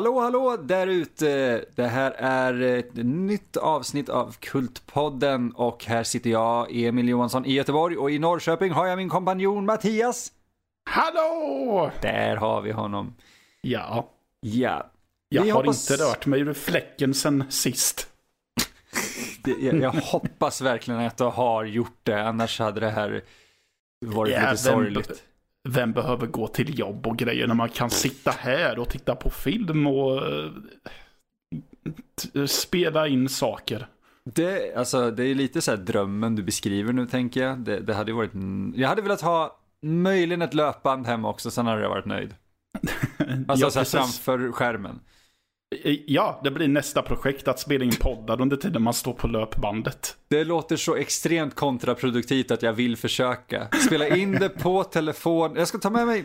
Hallå, hallå där ute! Det här är ett nytt avsnitt av Kultpodden och här sitter jag, Emil Johansson i Göteborg och i Norrköping har jag min kompanjon Mattias. Hallå! Där har vi honom. Ja, Ja. jag Vi har hoppas- inte rört mig ur fläcken sen sist. Det, jag, jag hoppas verkligen att du har gjort det, annars hade det här varit Ja, lite sorgligt. Vem behöver gå till jobb och grejer när man kan sitta här och titta på film och eh, spela in saker? Det, alltså, det är lite så här drömmen du beskriver nu tänker jag. Det, det hade varit, jag hade velat ha möjligen ett löpband hemma också, sen hade jag varit nöjd. Alltså Ja, så framför skärmen. Ja, det blir nästa projekt att spela in poddar under tiden man står på löpbandet. Det låter så extremt kontraproduktivt att jag vill försöka. Spela in det på telefon. Jag ska ta med mig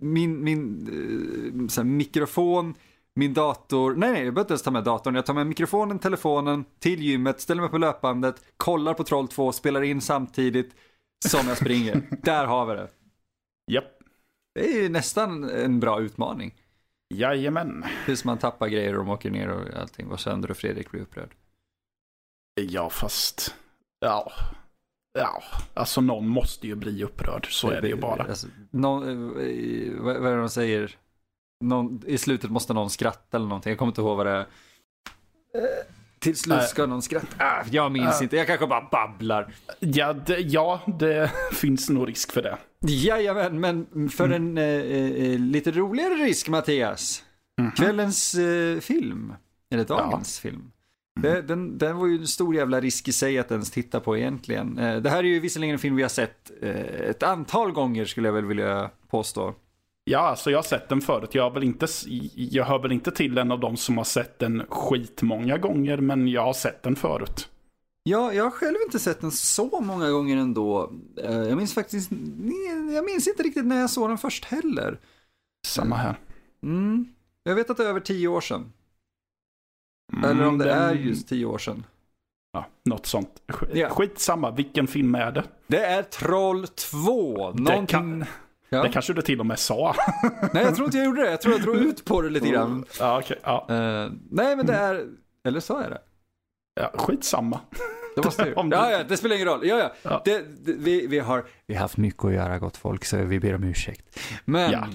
min, min eh, här, mikrofon, min dator. Nej, nej, jag behöver inte ens ta med datorn. Jag tar med mikrofonen, telefonen till gymmet, ställer mig på löpbandet, kollar på Troll 2, spelar in samtidigt som jag springer. Där har vi det. Japp, Det är ju nästan en bra utmaning. Jajamän. Tills man tappar grejer och de åker ner och allting går sönder och Fredrik blir upprörd. Ja, fast... Ja. Ja, alltså någon måste ju bli upprörd. Så är det ju bara. Alltså, någon, eh, vad, vad är det de säger? Någon, I slutet måste någon skratta eller någonting. Jag kommer inte ihåg vad det är. Eh, Till slut ska någon skratta. Ah, jag minns Äh. inte. Jag kanske bara babblar. Ja, det, ja, det finns nog risk för det. Jajamän, men för en eh, eh, lite roligare risk Mattias. Mhm. Kvällens eh, film. Eller dagens film. Det, den, den var ju en stor jävla risk i sig att ens titta på egentligen. Eh, det här är ju visserligen en film vi har sett eh, ett antal gånger skulle jag väl vilja påstå. Ja, alltså jag har sett den förut. Jag, har väl inte, jag hör väl inte till en av dem som har sett den skitmånga gånger, men jag har sett den förut. Ja, jag har själv inte sett den så många gånger ändå. Eh, Jag minns faktiskt, jag minns inte riktigt när jag såg den först heller. Samma här. Mm. Jag vet att det är över tio år sedan. Eller om det Mm, är den- just tio år sedan. Ja, något sånt. Skitsamma, vilken film är det? Det är Troll 2. Det, Någonting... kan, Ja. det kanske du till och med sa. Nej, jag tror inte jag gjorde det. Jag tror jag drog ut på det lite grann. Ja, okej. ja. Eh, nej, men det är... Eller sa jag det? ja, skitsamma. Det måste du- Ja, ja, det spelar ingen roll. Ja, ja. Ja. Det, det, vi, vi, har, vi har haft mycket att göra, gott folk, så vi ber om ursäkt. Men Ja.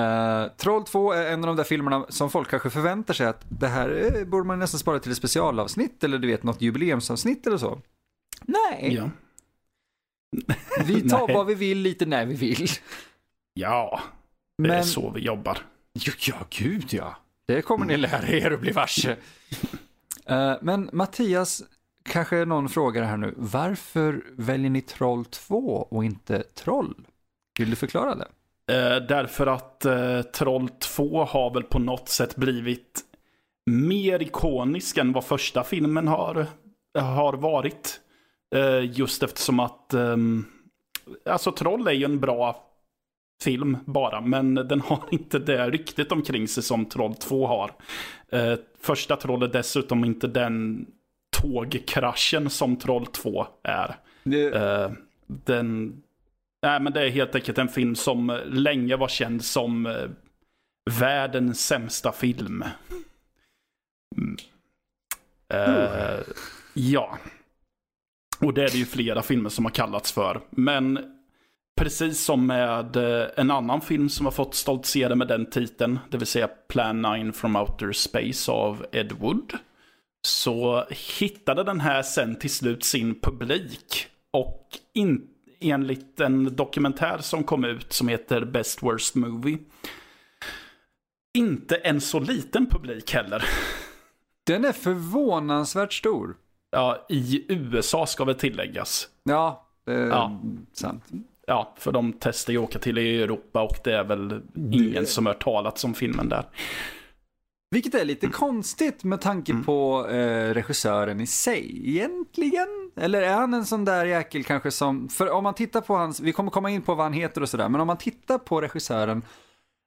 eh, Troll 2 är en av de där filmerna som folk kanske förväntar sig att det här eh, borde man nästan spara till ett specialavsnitt eller du vet något jubileumsavsnitt eller så. Nej, Ja. vi tar vad vi vill lite när vi vill. Ja, det är Men, så vi jobbar. ja, ja, gud ja. Det kommer ni lära er att bli varse. Eh, men Mattias, kanske någon frågar här nu, varför väljer ni Troll 2 och inte Troll? Vill du förklara det? Eh, därför att eh, Troll 2 har väl på något sätt blivit mer ikonisk än vad första filmen har, har varit. Eh, just eftersom att, ehm, alltså Troll är ju en bra film bara, men den har inte det ryktet omkring sig som Troll 2 har. Eh, första Troll är dessutom inte den tågkraschen som Troll 2 är. Eh, den, nej, men det är helt enkelt en film som länge var känd som eh, världens sämsta film. Mm. Eh, Ja. Och det är det ju flera filmer som har kallats för. Men precis som med eh, en annan film som har fått stoltsera med den titeln, det vill säga Plan 9 from Outer Space av Ed Wood, så hittade den här sen till slut sin publik. Och in, enligt en dokumentär som kom ut som heter Best Worst Movie, inte en så liten publik heller. Den är förvånansvärt stor. Ja, i USA ska väl tilläggas. Ja, det är Ja. sant. Ja, för de testar ju åka till Europa och det är väl ingen som har talat om filmen där. Vilket är lite konstigt med tanke Mm. på eh, regissören i sig egentligen. Eller är han en sån där jäkel kanske som, för om man tittar på hans, vi kommer komma in på vad han heter och sådär, men om man tittar på regissören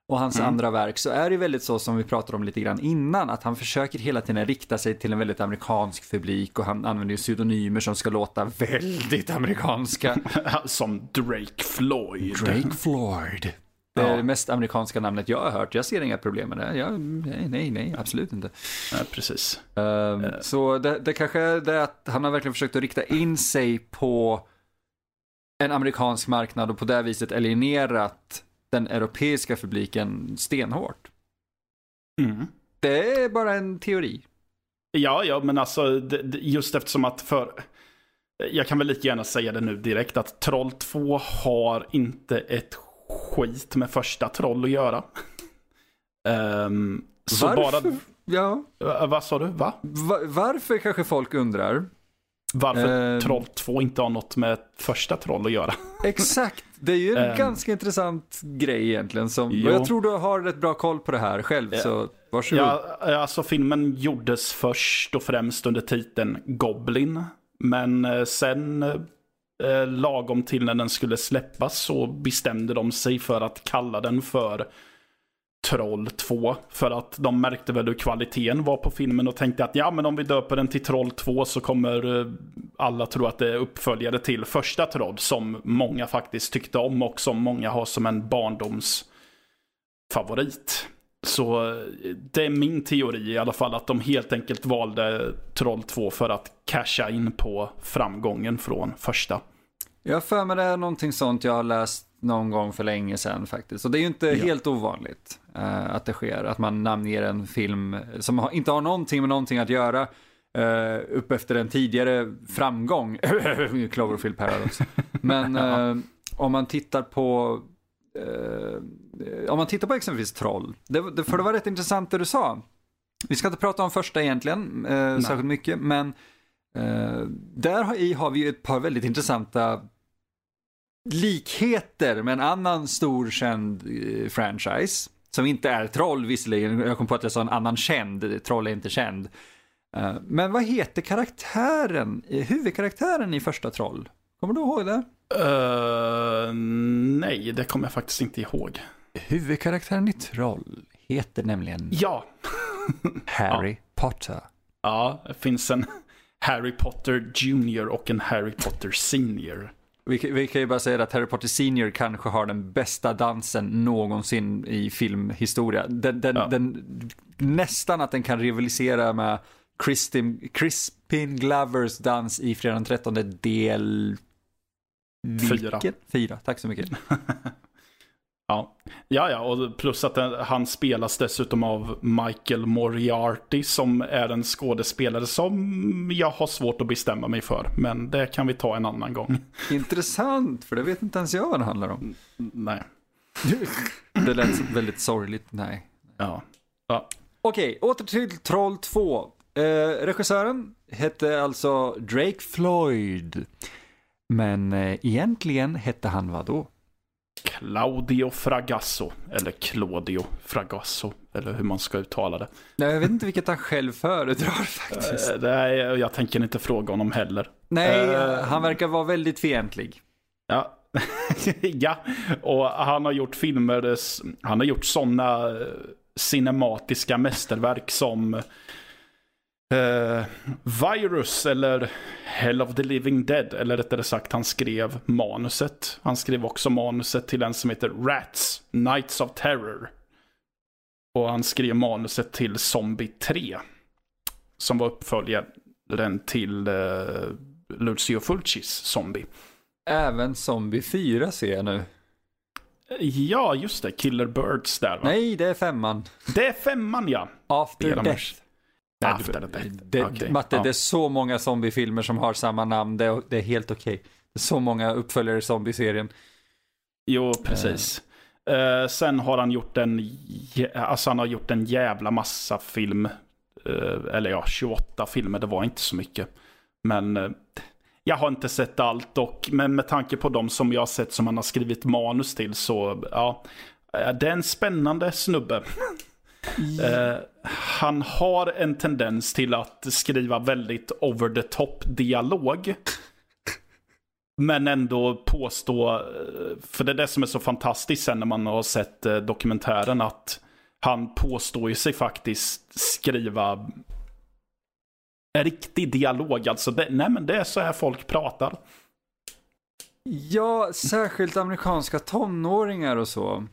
och hans Mm. andra verk så är det ju väldigt så som vi pratade om lite grann innan, att han försöker hela tiden rikta sig till en väldigt amerikansk publik och han använder ju pseudonymer som ska låta väldigt amerikanska. som Drake Floyd. Drake Floyd. Det är Ja. det mest amerikanska namnet jag har hört. Jag ser inga problem med det. Jag, nej, nej, nej, absolut inte. Nej, precis. Ehm, Så det, det kanske är det att han har verkligen försökt att rikta in sig på en amerikansk marknad och på det viset eliminerat den europeiska publiken stenhårt. Mm. Det är bara en teori. Ja, ja, men alltså just eftersom att för... Jag kan väl lika gärna säga det nu direkt att Troll 2 har inte ett skit med första Troll att göra. Ehm, så Varför? bara... Ja, Eh, Vad sa du? Va? va- varför kanske folk undrar? Varför Ehm. Troll 2 inte har något med första Troll att göra? Exakt, det är ju en Ehm. ganska intressant grej egentligen. Som, och jag tror du har rätt bra koll på det här själv, så varsågod. Ja, alltså filmen gjordes först och främst under titeln Goblin. Men eh, sen, eh, lagom till när den skulle släppas, så bestämde de sig för att kalla den för Troll 2. För att de märkte väl hur kvaliteten var på filmen och tänkte att ja, men om vi döper den till Troll 2 så kommer eh, alla tro att det är uppföljare till första Troll, som många faktiskt tyckte om och som många har som en barndoms favorit. Så eh, det är min teori i alla fall att de helt enkelt valde Troll 2 för att casha in på framgången från första. Jag har för mig det är någonting sånt jag har läst någon gång för länge sedan faktiskt. Och det är ju inte Ja. helt ovanligt eh, att det sker, att man namnger en film som har, inte har någonting med någonting att göra eh, upp efter en tidigare framgång. Cloverfield Paradox. Men eh, om man tittar på om man tittar på exempelvis Troll, det, det, för det var rätt intressant det du sa. Vi ska inte prata om första egentligen, eh, särskilt mycket, men där har, i har vi ju ett par väldigt intressanta likheter med en annan stor känd eh, franchise. Som inte är Troll visserligen, jag kom på att jag sa en annan känd, Troll är inte känd. Eh, men vad heter karaktären, eh, huvudkaraktären i första Troll? Kommer du ihåg det? Eh, nej, det kommer jag faktiskt inte ihåg. Huvudkaraktären i Troll heter nämligen Ja, Harry Potter. ja det finns en Harry Potter Junior och en Harry Potter Senior. Vi, kan- vi kan ju bara säga att Harry Potter Senior kanske har den bästa dansen någonsin i filmhistoria. Den, den, Ja. den, nästan att den kan rivalisera med Crispin, Crispin Glovers dans i Fredag den 13 del... Fyra. Fyra, tack så mycket. Ja. ja, ja, och plus att han spelas dessutom av Michael Moriarty som är en skådespelare som jag har svårt att bestämma mig för. Men det kan vi ta en annan gång. Intressant, för det vet inte ens jag vad det handlar om. Nej. Det lät väldigt sorgligt, nej. Ja. ja. Okej, åter till Troll 2. Eh, regissören hette alltså Drake Floyd. Men eh, egentligen hette han vad då? Claudio Fragasso. Eller Claudio Fragasso. Eller hur man ska uttala det. Nej, jag vet inte vilket han själv föredrar faktiskt. Eh, det är, jag tänker inte fråga honom heller. Nej, eh, han verkar vara väldigt fientlig. Ja. ja, och han har gjort filmer, han har gjort sådana eh, cinematiska mästerverk som eh, Virus eller Hell of the Living Dead. Eller rättare sagt, han skrev manuset. Han skrev också manuset till en som heter Rats, Nights of Terror. Och han skrev manuset till Zombie 3. Som var uppföljaren till eh, Lucio Fulcis Zombie. Även Zombie 4 ser jag nu. Ja, just det. Killer Birds där va? Nej, det är femman. Det är femman ja. After Death. Ursäkt. After du- Death. Det, Okej, Matte, ja. det är så många zombiefilmer som har samma namn. Det är, det är helt okej. Det är så många uppföljare i zombie-serien. Jo, precis. Eh, sen har han gjort en, alltså han har gjort en jävla massa film. Eh, eller ja, 28 filmer, det var inte så mycket. Men eh, jag har inte sett allt och men med tanke på de som jag har sett som han har skrivit manus till så ja, det är en spännande snubbe. Eh, han har en tendens till att skriva väldigt over the top dialog. Men ändå påstå, eh, för det är det som är så fantastiskt sen när man har sett eh, dokumentären, att han påstår ju sig faktiskt skriva en riktig dialog. Alltså, det, nej men det är så här folk pratar. Ja, särskilt amerikanska tonåringar och så.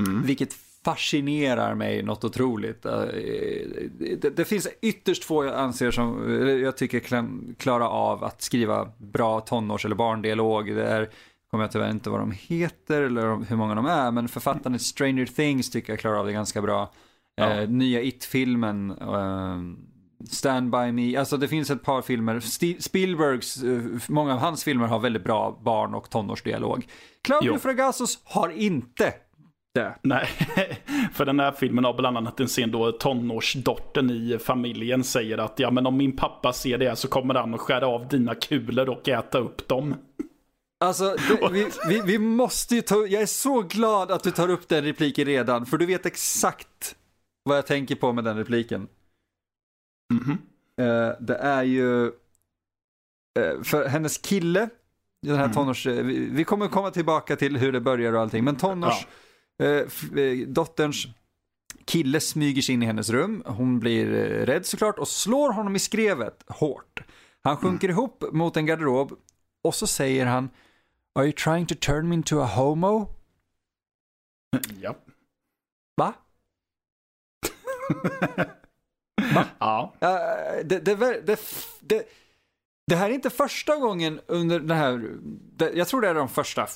Mm. Vilket fascinerar mig något otroligt. Eh, Det, det finns ytterst få jag anser som, jag tycker kan klara av att skriva bra tonårs eller barndialog. Det är, kommer jag tyvärr inte vad de heter eller hur många de är, men författaren i Stranger Things tycker jag klarar av det ganska bra. Ja. Eh, nya It-filmen, eh, Stand By Me, alltså det finns ett par filmer, Sti- Spielbergs, eh, många av hans filmer har väldigt bra barn och tonårsdialog. Claudio Jo. Fragasos har inte det. Nej, för den här filmen har bland annat en scen då tonårsdottern i familjen säger att ja men om min pappa ser det här så kommer han att skära av dina kulor och äta upp dem. Alltså, det, vi, vi, vi måste ju ta, jag är så glad att du tar upp den repliken redan, för du vet exakt vad jag tänker på med den repliken. Mhm. Eh, det är ju, eh, för hennes kille, den här Mm. tonårs, eh, vi, kommer komma tillbaka till hur det börjar och allting, men tonårs, f- eh, dotterns kille smyger sig in i hennes rum, hon blir eh, rädd såklart och slår honom i skrevet hårt. Han sjunker ihop mot en garderob och så säger han Are you trying to turn me into a homo? Ja. Va? ja. Eh, det, det, det, det, det här är inte första gången under den här, jag tror det är de första,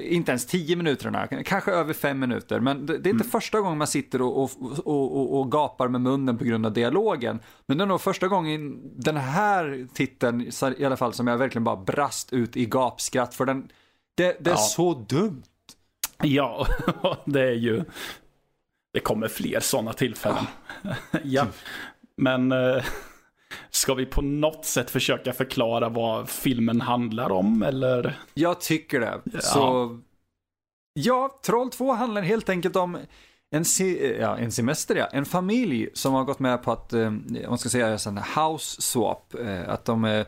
inte ens tio minuterna, kanske över fem minuter, men det, är inte första gången man sitter och, och, och, och, gapar med munnen på grund av dialogen. Men det är nog första gången den här titeln, i alla fall, som jag verkligen bara brast ut i gapskratt, för den, det, det är Ja. så dumt. Ja, det är ju... Det kommer fler sådana tillfällen. ja. Men eh, ska vi på något sätt försöka förklara vad filmen handlar om eller? Jag tycker det. Ja. Så, ja, Troll 2 handlar helt enkelt om en, se, ja, en semester, ja. En familj som har gått med på att, eh, man ska säga en house swap, eh, att de, eh,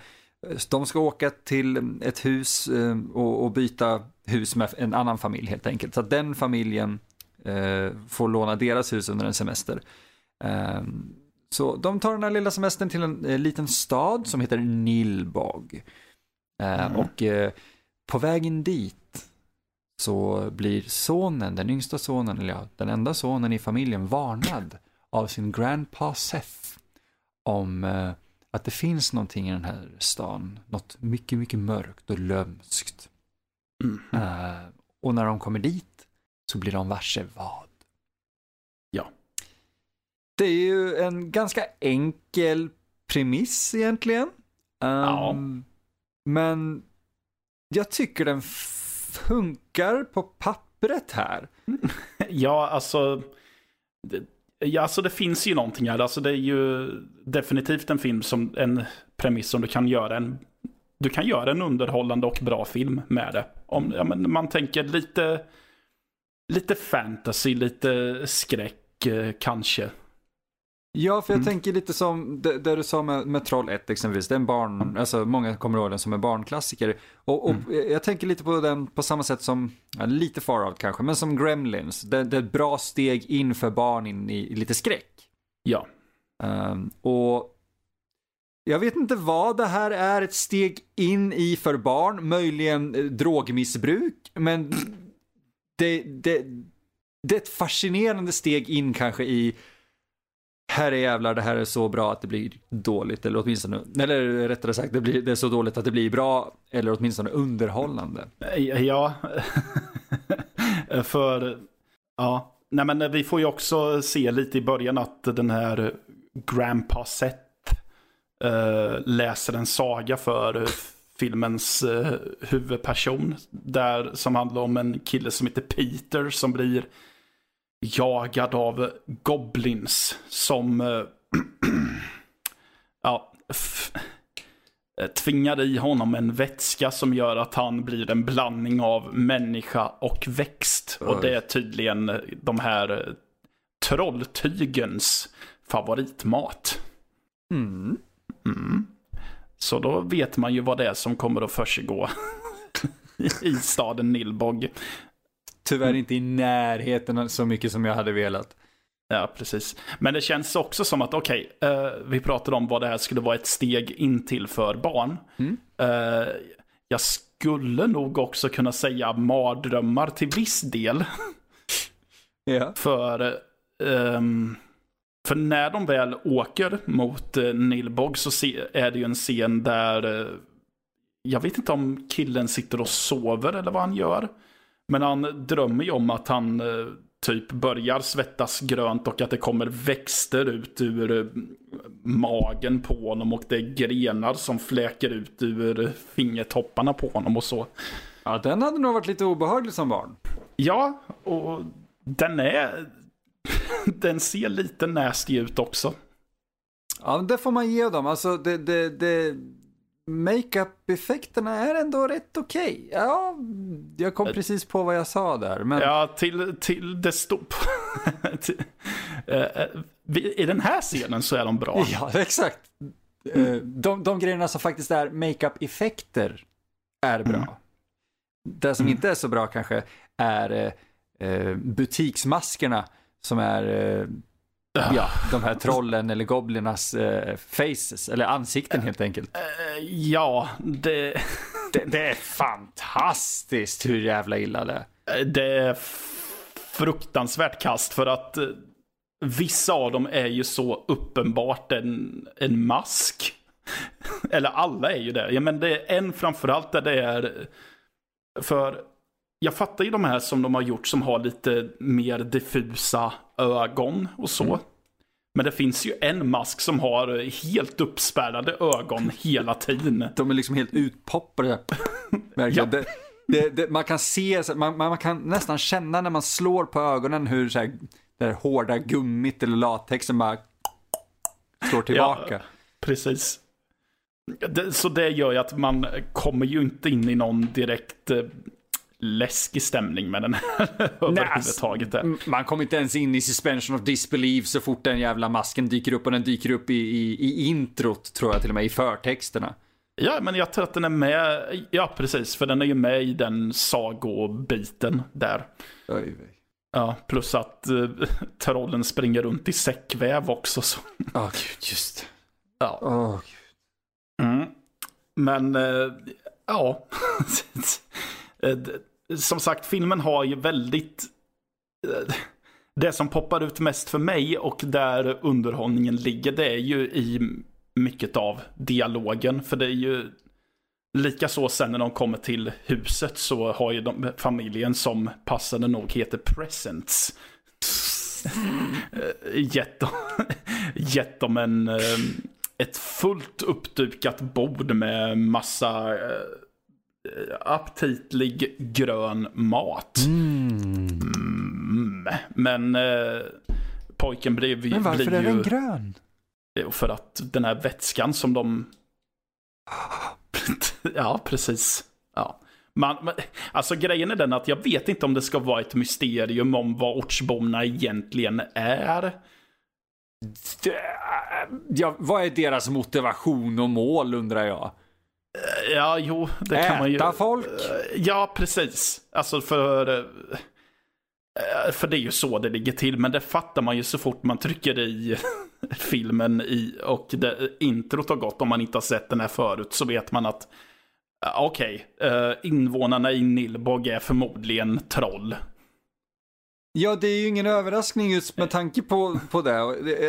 de ska åka till ett hus eh, och, byta hus med en annan familj helt enkelt. Så att den familjen eh, får låna deras hus under en semester. Så de tar den här lilla semestern till en eh, liten stad som heter Nilbog. Eh, Mm. Och eh, på vägen dit så blir sonen, den yngsta sonen, eller ja, den enda sonen i familjen varnad av sin grandpa Seth om eh, att det finns någonting i den här stan, något mycket, mycket mörkt och lömskt. Mm. Eh, och när de kommer dit så blir de varse vad. Ja. Det är ju en ganska enkel premiss egentligen. Ja. Um, Men jag tycker den funkar på pappret här. Ja, alltså... Det, ja, alltså det finns ju någonting här. Alltså det är ju definitivt en film som en premiss som du kan göra en... Du kan göra en underhållande och bra film med det. Om ja, men man tänker lite... Lite fantasy, lite skräck eh, kanske. Ja, för jag Mm. tänker lite som det, det du sa med, med Troll 1 exempelvis. Det är en barn, alltså många kommer ihåg den som en barnklassiker. Och, och Mm. jag tänker lite på den på samma sätt som, ja, lite far out kanske, men som Gremlins. Det, det är ett bra steg in för barn in i, i lite skräck. Ja. Ehm, och jag vet inte vad det här är ett steg in i för barn, möjligen eh, drogmissbruk, men det, det, det är ett fascinerande steg in kanske i här är jävlar, det här är så bra att det blir dåligt, eller åtminstone, eller rättare sagt, det, blir, det är så dåligt att det blir bra, eller åtminstone underhållande. Eh, ja. För, ja. Nej men eh, vi får ju också se lite i början att den här Grandpa Seth äh, läser en saga för filmens eh, huvudperson. Där, som handlar om en kille som heter Peter som blir jagad av goblins som eh, ja, eh, tvingar i honom en vätska som gör att han blir en blandning av människa och växt. Och det är tydligen eh, de här trolltygens favoritmat. Mm. Mm. Så då vet man ju vad det är som kommer att försiggå i staden Nilbog. Tyvärr inte i närheten så mycket som jag hade velat. Ja, precis. Men det känns också som att, okej, eh, vi pratade om vad det här skulle vara ett steg in till för barn. Mm. Eh, jag skulle nog också kunna säga mardrömmar till viss del. Ja. För, ehm, för när de väl åker mot uh, Nilbog så är det ju en scen där eh, jag vet inte om killen sitter och sover eller vad han gör. Men han drömmer ju om att han eh, typ börjar svettas grönt och att det kommer växter ut ur eh, magen på honom och det är grenar som fläker ut ur fingertopparna på honom och så. ja, den hade nog varit lite obehaglig som barn. Ja, och den är... Den ser lite nasty ut också. Ja, det får man ge dem. Alltså, det, det, det... Makeup-effekterna är ändå rätt okej. Ja, jag kom precis på vad jag sa där. Men... Ja, till, till det till- Eh, eh, I den här scenen så är de bra. Ja, exakt. Eh, De, de grejerna som faktiskt är makeup-effekter är bra. Mm. Det som inte är så bra kanske är eh, butiksmaskerna som är eh, ja, de här trollen eller goblinas eh, faces, eller ansikten helt enkelt. Eh, Ja, det, Det, det är fantastiskt hur jävla illa det är. det är fruktansvärt kast för att eh, vissa av dem är ju så uppenbart en, en mask. Eller alla är ju det. Ja, men det är en framförallt där det är... För jag fattar ju de här som de har gjort som har lite mer diffusa ögon och så. Men det finns ju en mask som har helt uppspärrade ögon hela tiden. De är liksom helt utpoppade. Verkligen. Ja. Det, det, det, man kan se, man, man kan nästan känna när man slår på ögonen hur så här, det här hårda gummit eller latexen bara slår tillbaka. Precis. Det, så det gör ju att man kommer ju inte in i någon direkt eh, läskig stämning med den här överhuvudtaget. Man kommer inte ens in i suspension of disbelief så fort den jävla masken dyker upp och den dyker upp i, i, i introt tror jag till och med, i förtexterna. Ja, men jag tror att den är med. Ja, precis. För den är ju med i den sagobiten där. Oj, oj. Ja, plus att eh, trollen springer runt i säckväv också. Så. Åh gud, just Ja. Åh, gud. Mm. Men, eh, ja. Som sagt, filmen har ju väldigt... Eh, det som poppar ut mest för mig och där underhållningen ligger, det är ju i mycket av dialogen. För det är ju lika så sen när de kommer till huset så har ju de familjen som passande nog heter Presents. Eh, gett, dem, gett dem en, eh, ett fullt uppdukat bord med massa aptitlig grön mat. Mm. Men eh, pojken blev, Men varför blir är ju... den grön? Jo, För att den här vätskan som de... ja, precis. Ja. Man, men, alltså grejen är den att jag vet inte om det ska vara ett mysterium om vad ortsborna egentligen är. Ja, vad är deras motivation och mål undrar jag? Ja, jo, det kan man ju... Äta folk? Ja, precis. Alltså för... eh, För det är ju så det ligger till, men det fattar man ju så fort man trycker i filmen i, och det, introt har gått, om man inte har sett den här förut, så vet man att eh, okej, eh, invånarna i Nilbog är förmodligen troll. Ja, det är ju ingen överraskning just med tanke på, på det.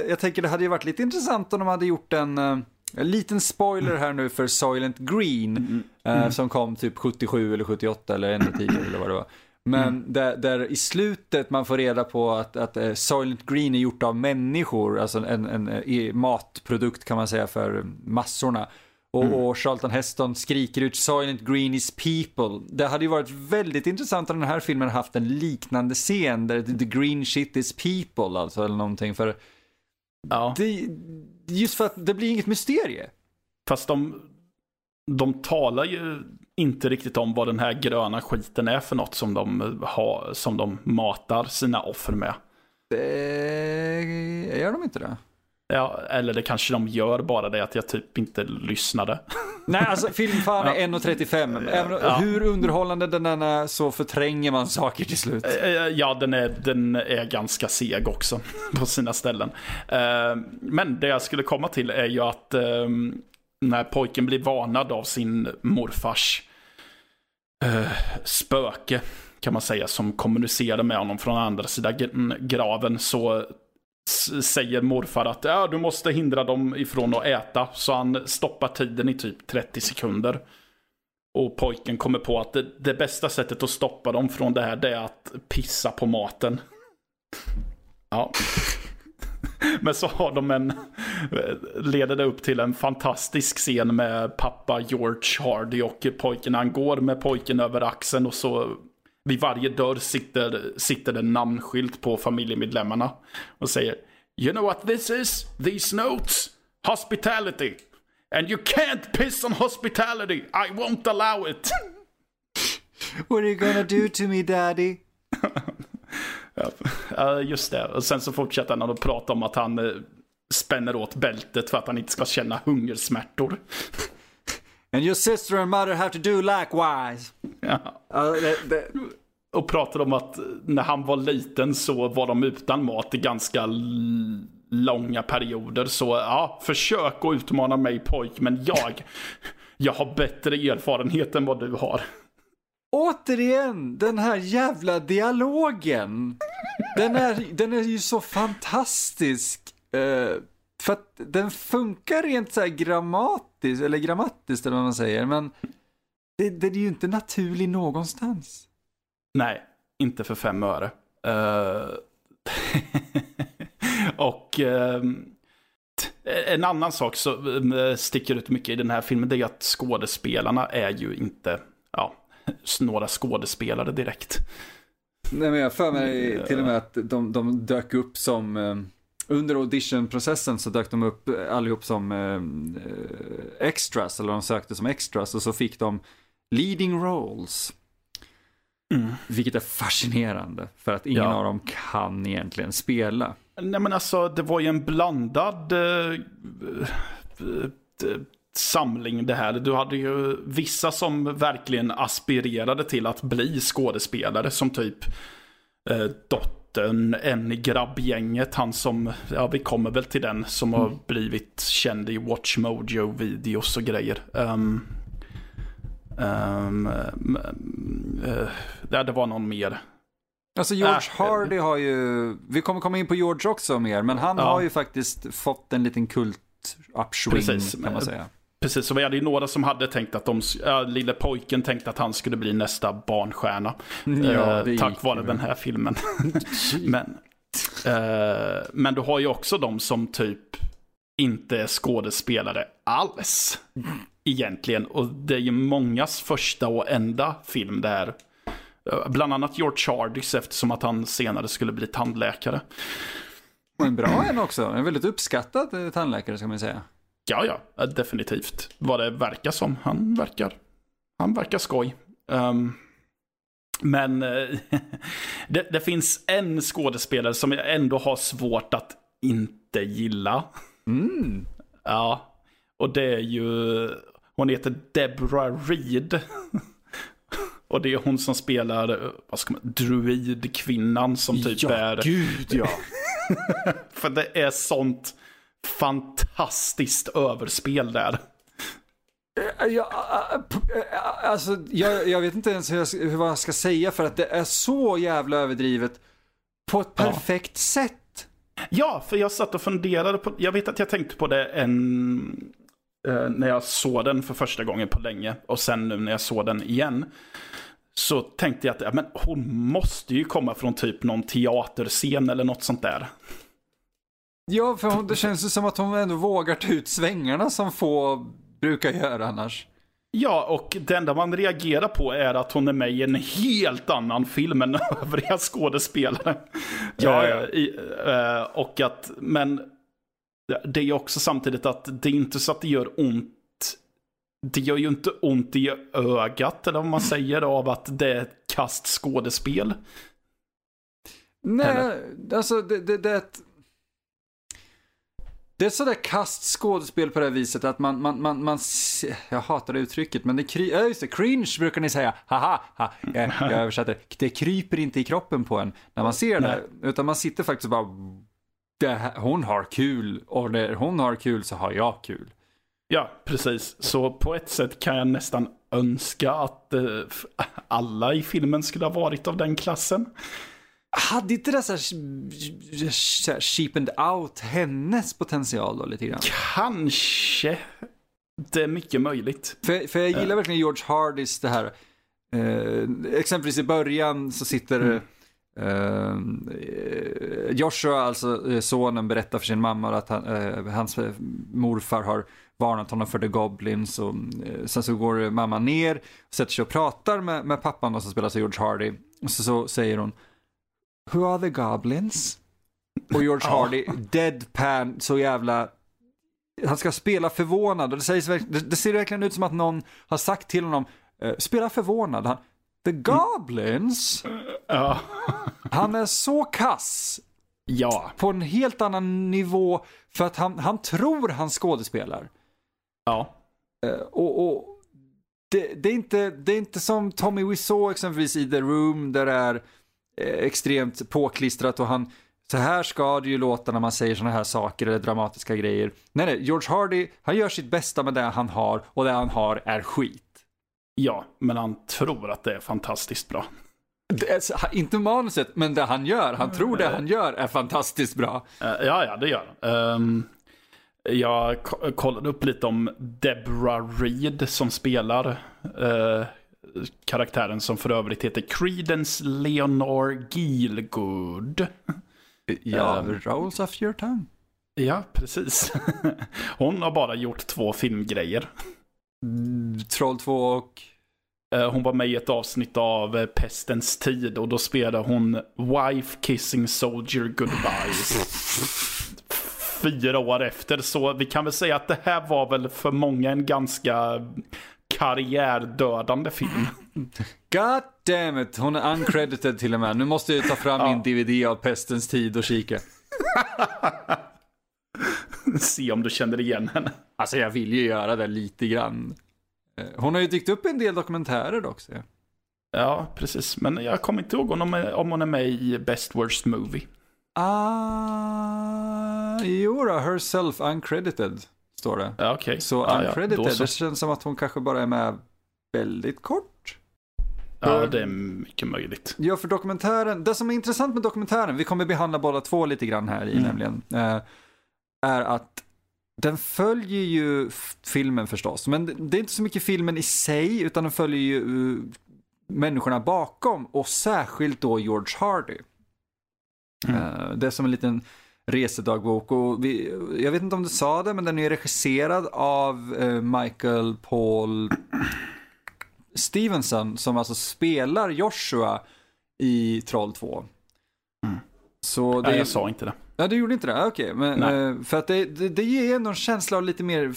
Jag tänker det hade ju varit lite intressant om de hade gjort en, eh, en liten spoiler här nu för Soylent Green. eh, Som kom typ 77 eller 78 eller ännu tidigare eller vad det var. Men där, där i slutet man får reda på att, att eh, Soylent Green är gjort av människor, alltså en, en, eh, i- matprodukt kan man säga för massorna. Och, och Charlton Heston skriker ut Soylent Green is people. Det hade ju varit väldigt intressant om den här filmen haft en liknande scen där the green shit is people alltså eller någonting. För Ja. det, just för att det blir inget mysterie. Fast de, de talar ju inte riktigt om vad den här gröna skiten är för något som de, har, som de matar sina offer med. Det, gör de inte det? Ja, eller det kanske de gör, bara det att jag typ inte lyssnade. Nej, alltså filmfan är 1.35. Även Ja. hur underhållande den är så förtränger man saker till slut. Eh, Ja, den är, den är ganska seg också på sina ställen. Eh, Men det jag skulle komma till är ju att eh, när pojken blir varnad av sin morfars eh, spöke, kan man säga, som kommunicerar med honom från andra sidan graven så säger morfar att ja, du måste hindra dem ifrån att äta. Så han stoppar tiden i typ 30 sekunder. Och pojken kommer på att det, det bästa sättet att stoppa dem från det här det är att pissa på maten. Ja. Men så har de en, leder det upp till en fantastisk scen med pappa George Hardy och pojken. Han går med pojken över axeln och så vid varje dörr sitter, sitter det en namnskylt på familjemedlemmarna. Och säger You know what this is? These notes? Hospitality. And you can't piss on hospitality. I won't allow it. What are you gonna do to me daddy? ja, just det. Och sen så fortsätter han att prata om att han eh, spänner åt bältet för att han inte ska känna hungersmärtor. And your sister and mother have to do likewise. Ja. Uh, det, det... Och pratar om att när han var liten så var de utan mat i ganska långa perioder. Så ja, försök att utmana mig pojk, men jag, jag har bättre erfarenhet än vad du har. Återigen, den här jävla dialogen. Den är, den är ju så fantastisk. Uh, för att den funkar rent så här grammatiskt, eller grammatiskt eller vad man säger, men det, det är ju inte naturlig någonstans. Nej, inte för fem öre. Uh... och uh... en annan sak som eh, sticker ut mycket i den här filmen, det är att skådespelarna är ju inte, ja, några skådespelare direkt. Nej men jag för mig till och med att de, de dök upp som under auditionprocessen så dök de upp allihop som eh, extras, eller de sökte som extras och så fick de leading roles. Mm. Vilket är fascinerande, för att ingen ja. av dem kan egentligen spela. Nej men alltså, det var ju en blandad eh, samling det här. Du hade ju vissa som verkligen aspirerade till att bli skådespelare, som typ eh, Dot en, en i grabbgänget, han som, ja vi kommer väl till den, som mm. har blivit känd i Watch Mojo-videos och grejer. Um, um, uh, det var någon mer. Alltså George äh, Hardy har ju, vi kommer komma in på George också mer, men han ja. har ju faktiskt fått en liten kult upswing kan man säga. Precis, så vi hade ju några som hade tänkt att de, ja, lille pojken tänkte att han skulle bli nästa barnstjärna. Ja, eh, tack vare den här filmen. men, eh, men du har ju också de som typ inte är skådespelare alls. Egentligen. Och det är ju mångas första och enda film där. Eh, bland annat George Hardys eftersom att han senare skulle bli tandläkare. Och en bra en också. En väldigt uppskattad tandläkare ska man säga. Ja, ja, definitivt. Vad det verkar som. Han verkar, han verkar skoj. Um, men uh, det, det, finns en skådespelare som jag ändå har svårt att inte gilla. Mm. Ja, och det är ju, hon heter Deborah Reed. och det är hon som spelar, vad ska man, druidkvinnan som typ ja, är... gud ja. För det är sånt fantastiskt överspel där. Eh, ja, eh, alltså, jag, jag vet inte ens hur jag, jag ska säga för att det är så jävla överdrivet på ett perfekt ja. sätt. Ja, för jag satt och funderade på, jag vet att jag tänkte på det en, eh, när jag såg den för första gången på länge och sen nu när jag såg den igen. Så tänkte jag att ja, men hon måste ju komma från typ någon teaterscen eller något sånt där. Ja, för hon, det känns ju som att hon ändå vågar ta ut svängarna som få brukar göra annars. Ja, och det enda man reagerar på är att hon är med i en helt annan film än övriga skådespelare. Ja, ja. Uh, och att, men det är också samtidigt att det är inte så att det gör ont. Det gör ju inte ont i ögat, eller vad man säger, av att det är ett kast skådespel. Nej, eller? alltså det, det, det är ett det är sådär kast skådespel på det viset att man, man, man, man jag hatar det uttrycket, men det, kry, äh, just det, cringe brukar ni säga, haha, ha, jag, jag översätter, det kryper inte i kroppen på en när man ser det, utan man sitter faktiskt bara, här, hon har kul och när hon har kul så har jag kul. Ja, precis. Så på ett sätt kan jag nästan önska att eh, alla i filmen skulle ha varit av den klassen. Hade inte det så här, cheapened out hennes potential då lite grann? Kanske. Det är mycket möjligt. För, för jag gillar verkligen George Hardys det här. Eh, exempelvis i början så sitter Mm. eh, Joshua, alltså eh, sonen, berättar för sin mamma att han, eh, hans eh, morfar har varnat honom för The Goblins. Och, eh, sen så går mamma ner, sätter sig och pratar med, med pappan och så spelar sig George Hardy. Och så, så säger hon Who are the Goblins? Och George. Hardy, deadpan, så jävla han ska spela förvånad och det, sägs, det, ser verkligen ut som att någon har sagt till honom, eh, spela förvånad. Han, The Goblins? Ja. Han är så kass Ja. på en helt annan nivå för att han, han tror han skådespelar. Ja. Eh, och, och det, det, är inte, det är inte som Tommy Wiseau exempelvis i The Room där det är extremt påklistrat och han så här ska det ju låta när man säger sådana här saker eller dramatiska grejer. Nej, nej, George Hardy, han gör sitt bästa med det han har och det han har är skit. Ja, men han tror att det är fantastiskt bra. Är, inte manuset, men det han gör, han tror det han gör är fantastiskt bra. Eh, ja, ja, det gör han. Ehm, jag ko- kollade upp lite om Deborah Reed som spelar eh, karaktären som för övrigt heter Credence Leonore Gielgud. Ja, rolls off your tongue. Ja, precis. Hon har bara gjort två filmgrejer. Troll 2 och... Eh, Hon var med i ett avsnitt av eh, Pestens tid och då spelade hon Wife Kissing Soldier Goodbyes. Fyra år efter, så vi kan väl säga att det här var väl för många en ganska karriärdödande film. God damn it, hon är uncredited till och med. Nu måste jag ta fram Ja. min DVD av Pestens tid och kika. Se om du känner igen henne. Alltså jag vill ju göra det lite grann. Eh, Hon har ju dykt upp i en del dokumentärer dock. jag. Ja, precis. Men jag kommer inte ihåg om hon är, om hon är med i Best Worst Movie. Ah, jo då, herself uncredited står det. Ja, okej. Så ja, ja, uncredited, då så. det känns som att hon kanske bara är med väldigt kort. Ja, det är mycket möjligt. Ja, för dokumentären, det som är intressant med dokumentären, vi kommer behandla båda två lite grann här i Mm. nämligen, eh, är att den följer ju filmen förstås, men det- är inte så mycket filmen i sig, utan den följer ju uh, människorna bakom och särskilt då George Hardy. Mm. Eh, det är som en liten resedagbok och vi, jag vet inte om du sa det, men den är regisserad av eh, Michael Paul Stevenson som alltså spelar Joshua i Troll 2. Mm. Så det Nej, jag sa inte det. Ja, du gjorde inte det? Okej, men Nej. eh, för att det, det, det ger ändå en känsla av lite mer,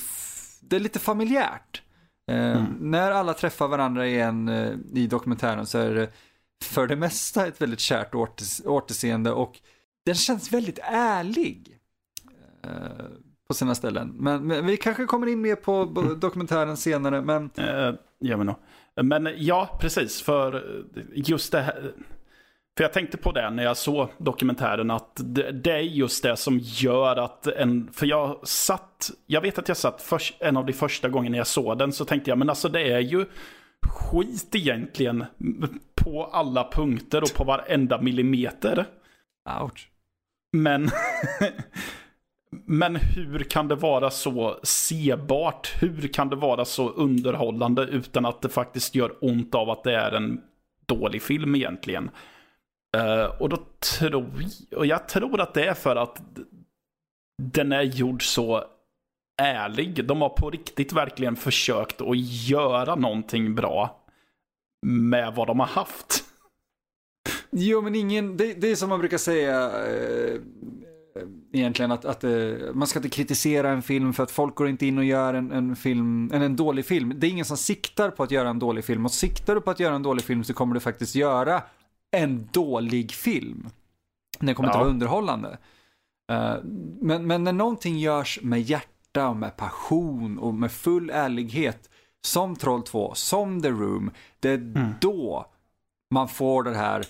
det är lite familjärt. Eh, Mm. När alla träffar varandra igen eh, i dokumentären så är det för det mesta ett väldigt kärt åter, återseende och den känns väldigt ärlig. eh, På sina ställen. Men, men vi kanske kommer in mer på på dokumentären senare, men Eh, gör vi nog. Men ja, precis. För just det här. För jag tänkte på det när jag såg dokumentären att det, det är just det som gör att en... För jag satt... Jag vet att jag satt först, en av de första gångerna jag såg den så tänkte jag men alltså det är ju skit egentligen på alla punkter och på varenda millimeter. ouch. Men, men hur kan det vara så sebart? Hur kan det vara så underhållande utan att det faktiskt gör ont av att det är en dålig film egentligen? Uh, och då tror och jag tror att det är för att den är gjord så ärlig. De har på riktigt verkligen försökt att göra någonting bra med vad de har haft. Jo, men ingen, det, det är som man brukar säga eh, egentligen att, att eh, man ska inte kritisera en film för att folk går inte in och gör en, en film, en, en dålig film. Det är ingen som siktar på att göra en dålig film och siktar du på att göra en dålig film så kommer du faktiskt göra en dålig film. Den kommer inte Ja. vara underhållande. Eh, men, men när någonting görs med hjärta och med passion och med full ärlighet som Troll 2, som The Room, det är då man får det här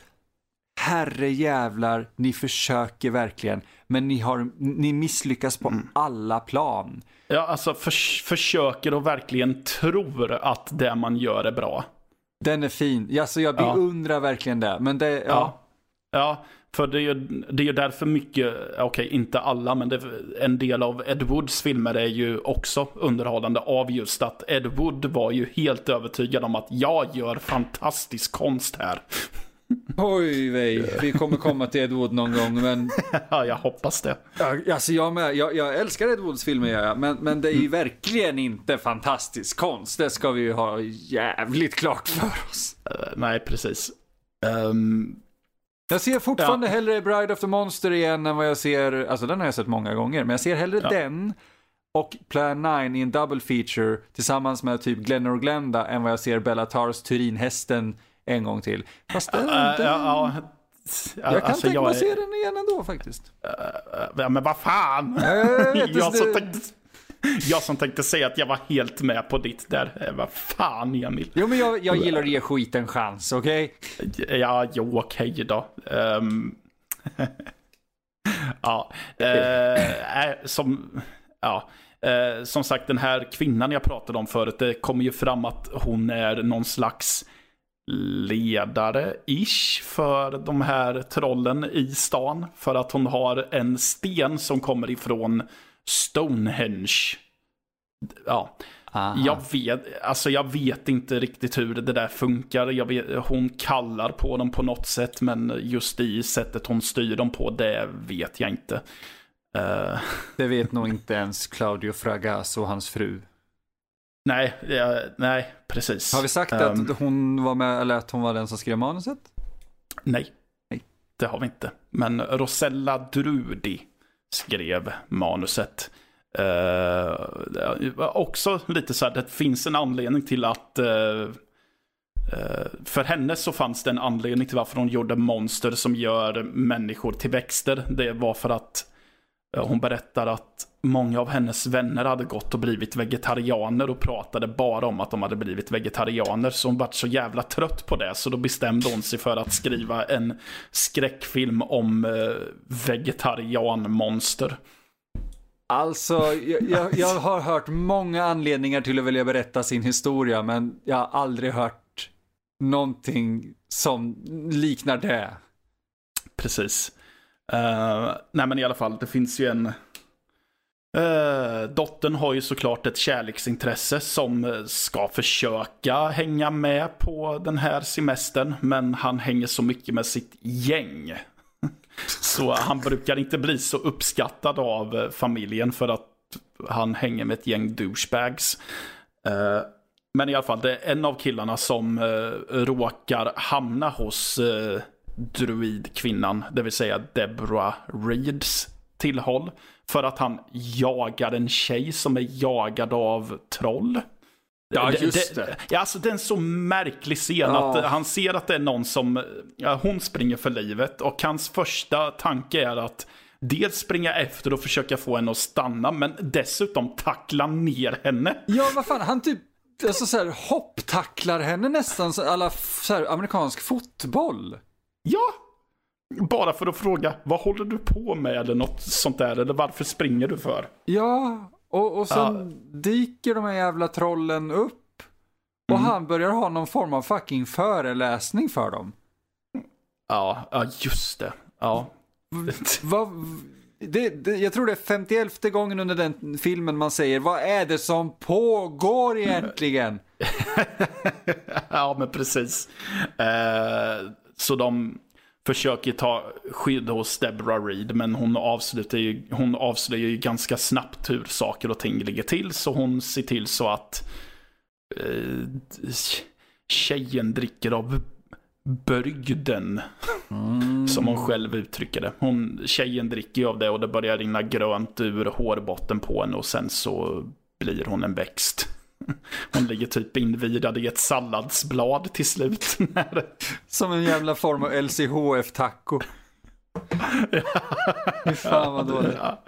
herre jävlar, ni försöker verkligen, men ni, har, ni misslyckas på Mm. alla plan. Ja, alltså förs försöker och verkligen tror att det man gör är bra. Den är fin. Alltså, jag Ja. beundrar verkligen det. Men det, ja. Ja. Ja, för det är ju, det är därför mycket, okej inte alla, men det, en del av Ed Woods filmer är ju också underhållande av just att Ed Wood var ju helt övertygad om att jag gör fantastisk konst här. Oj, vej. Vi kommer komma till Ed Wood någon gång, men Ja, jag hoppas det. Ja, alltså jag med. Jag, jag älskar Ed Woods filmer, gör jag. Men, men det är Mm. ju verkligen inte fantastisk konst. Det ska vi ju ha jävligt klart för oss. Eh, nej, precis. Ehm, Jag ser fortfarande hellre Bride of the Monster igen än vad jag ser, alltså den har jag sett många gånger, men jag ser hellre Ja. den och Plan 9 i en double feature tillsammans med typ Glenn och Glenda än vad jag ser Bellatars Turinhästen en gång till. Fast den, den, ja, ja, jag kan alltså, tänka mig att se den igen ändå faktiskt. Ja, men vad fan! Jag Jag som, tänkte, jag som tänkte säga att jag var helt med på ditt där. Eh, Vad fan, Emil. Jo men jag, jag gillar att ge skit en chans, okej? Ja, jo, okej då. Ehm, ja, eh, som, ja. Eh, som sagt, den här kvinnan jag pratade om förut, det kommer ju fram att hon är någon slags ledare-ish för de här trollen i stan. För att hon har en sten som kommer ifrån Stonehenge. Ja, Aha. jag vet, alltså jag vet inte riktigt hur det där funkar. Vet, hon kallar på dem på något sätt, men just i sättet hon styr dem på, det vet jag inte. Eh, Det vet nog inte ens Claudio Fragasso och hans fru. Nej, eh, nej, precis. Har vi sagt Ehm, att hon var med, eller att hon var den som skrev manuset? Nej. Nej. Det har vi inte. Men Rosella Drudi skrev manuset. Uh, också lite så här, det finns en anledning till att eh, eh, för henne så fanns det en anledning till varför hon gjorde monster som gör människor till växter. Det var för att hon berättar att många av hennes vänner hade gått och blivit vegetarianer och pratade bara om att de hade blivit vegetarianer. Så hon vart så jävla trött på det så då bestämde hon sig för att skriva en skräckfilm om eh, vegetarianmonster. Alltså, jag, jag, jag har hört många anledningar till att vilja berätta sin historia, men jag har aldrig hört någonting som liknar det. Precis. Uh, nej men i alla fall, det finns ju en... Uh, dottern har ju såklart ett kärleksintresse som eh, ska försöka hänga med på den här semestern. Men han hänger så mycket med sitt gäng. så han brukar inte bli så uppskattad av familjen för att han hänger med ett gäng douchebags. Uh, men i alla fall, det är en av killarna som uh, råkar hamna hos uh, druidkvinnan, det vill säga Deborah Reeds tillhåll. För att han jagar en tjej som är jagad av troll. Ja, just det. det. Ja, alltså det är en så märklig scen Ja. att han ser att det är någon som, ja, hon springer för livet och hans första tanke är att dels springa efter och försöka få henne att stanna, men dessutom tackla ner henne. Ja, vad fan, han typ alltså, så här, hopptacklar henne nästan så alla så här, amerikansk fotboll. Ja! Bara för att fråga, vad håller du på med eller något sånt där, eller varför springer du för? Ja, och, och sen dyker de här jävla trollen upp. Och han börjar ha någon form av fucking föreläsning för dem. Ja, ja just det. Ja. Vad, det, det, jag tror det är 51 gången under den filmen man säger vad är det som pågår egentligen? ja, men precis. Eh, så de försöker ta skydd hos Deborah Reed, men hon, avslutar ju, hon avslöjar ju ganska snabbt hur saker och ting ligger till, så hon ser till så att eh, tjejen dricker av brygden. Som hon själv uttrycker det. Hon, tjejen dricker ju av det och det börjar rinna grönt ur hårbotten på henne och sen så blir hon en växt. Hon ligger typ invirad i ett salladsblad till slut. Som en jävla form av LCHF-taco. Fy fan vad dåligt. Ja,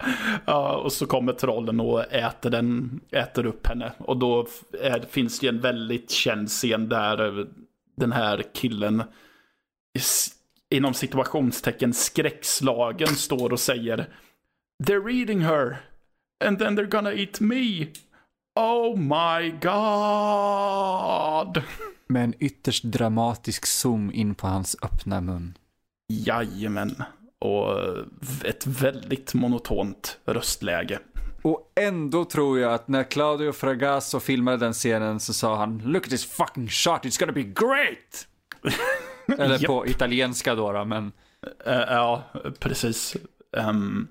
ja, och så kommer trollen och äter, den, äter upp henne. Och då är, finns det ju en väldigt känd scen där den här killen inom situationstecken skräckslagen står och säger They're eating her and then they're gonna eat me. Oh my god. Med en ytterst dramatisk zoom in på hans öppna mun. Jajamän. Och ett väldigt monotont röstläge. Och ändå tror jag att när Claudio Fragasso filmade den scenen så sa han Look at this fucking shot, it's gonna be great! Eller på italienska då, då men... Uh, ja, precis. Um,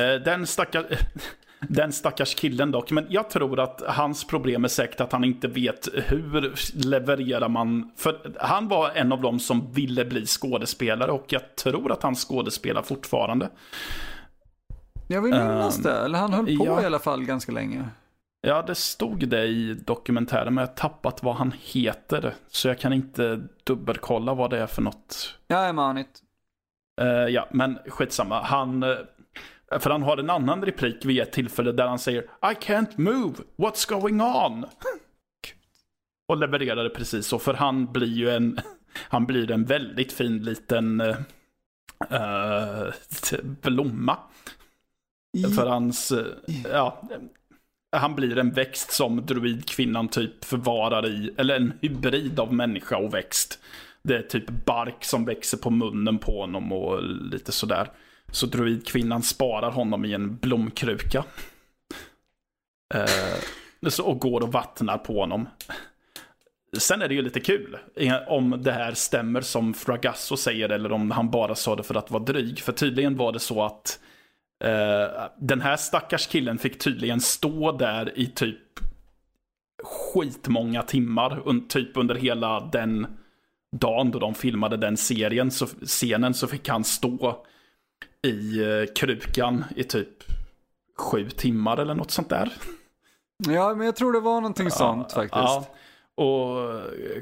uh, den stackars... Den stackars killen dock, men jag tror att hans problem är säkert att han inte vet hur levererar man. För han var en av dem som ville bli skådespelare och jag tror att han skådespelar fortfarande. Jag vill minnas um, det, eller han höll på ja. i alla fall ganska länge. Ja, det stod det i dokumentären, men jag har tappat vad han heter. Så jag kan inte dubbelkolla vad det är för något. Jag är manigt. Uh, ja, men skitsamma. Han, uh, för han har en annan replik vid ett tillfälle där han säger I can't move, what's going on? Och levererar det precis så, för han blir ju en, han blir en väldigt fin liten uh, blomma. För hans, ja, han blir en växt som druidkvinnan typ förvarar i, eller en hybrid av människa och växt. Det är typ bark som växer på munnen på honom och lite sådär. Så druidkvinnan sparar honom i en blomkruka. Eh, och går och vattnar på honom. Sen är det ju lite kul eh, om det här stämmer som Fragasso säger eller om han bara sa det för att vara dryg. För tydligen var det så att eh, den här stackars killen fick tydligen stå där i typ skitmånga timmar, un, typ under hela den dagen då de filmade den serien, så, scenen, så fick han stå i uh, krukan i typ sju timmar eller något sånt där. Ja, men jag tror det var någonting sånt faktiskt. Ja. Och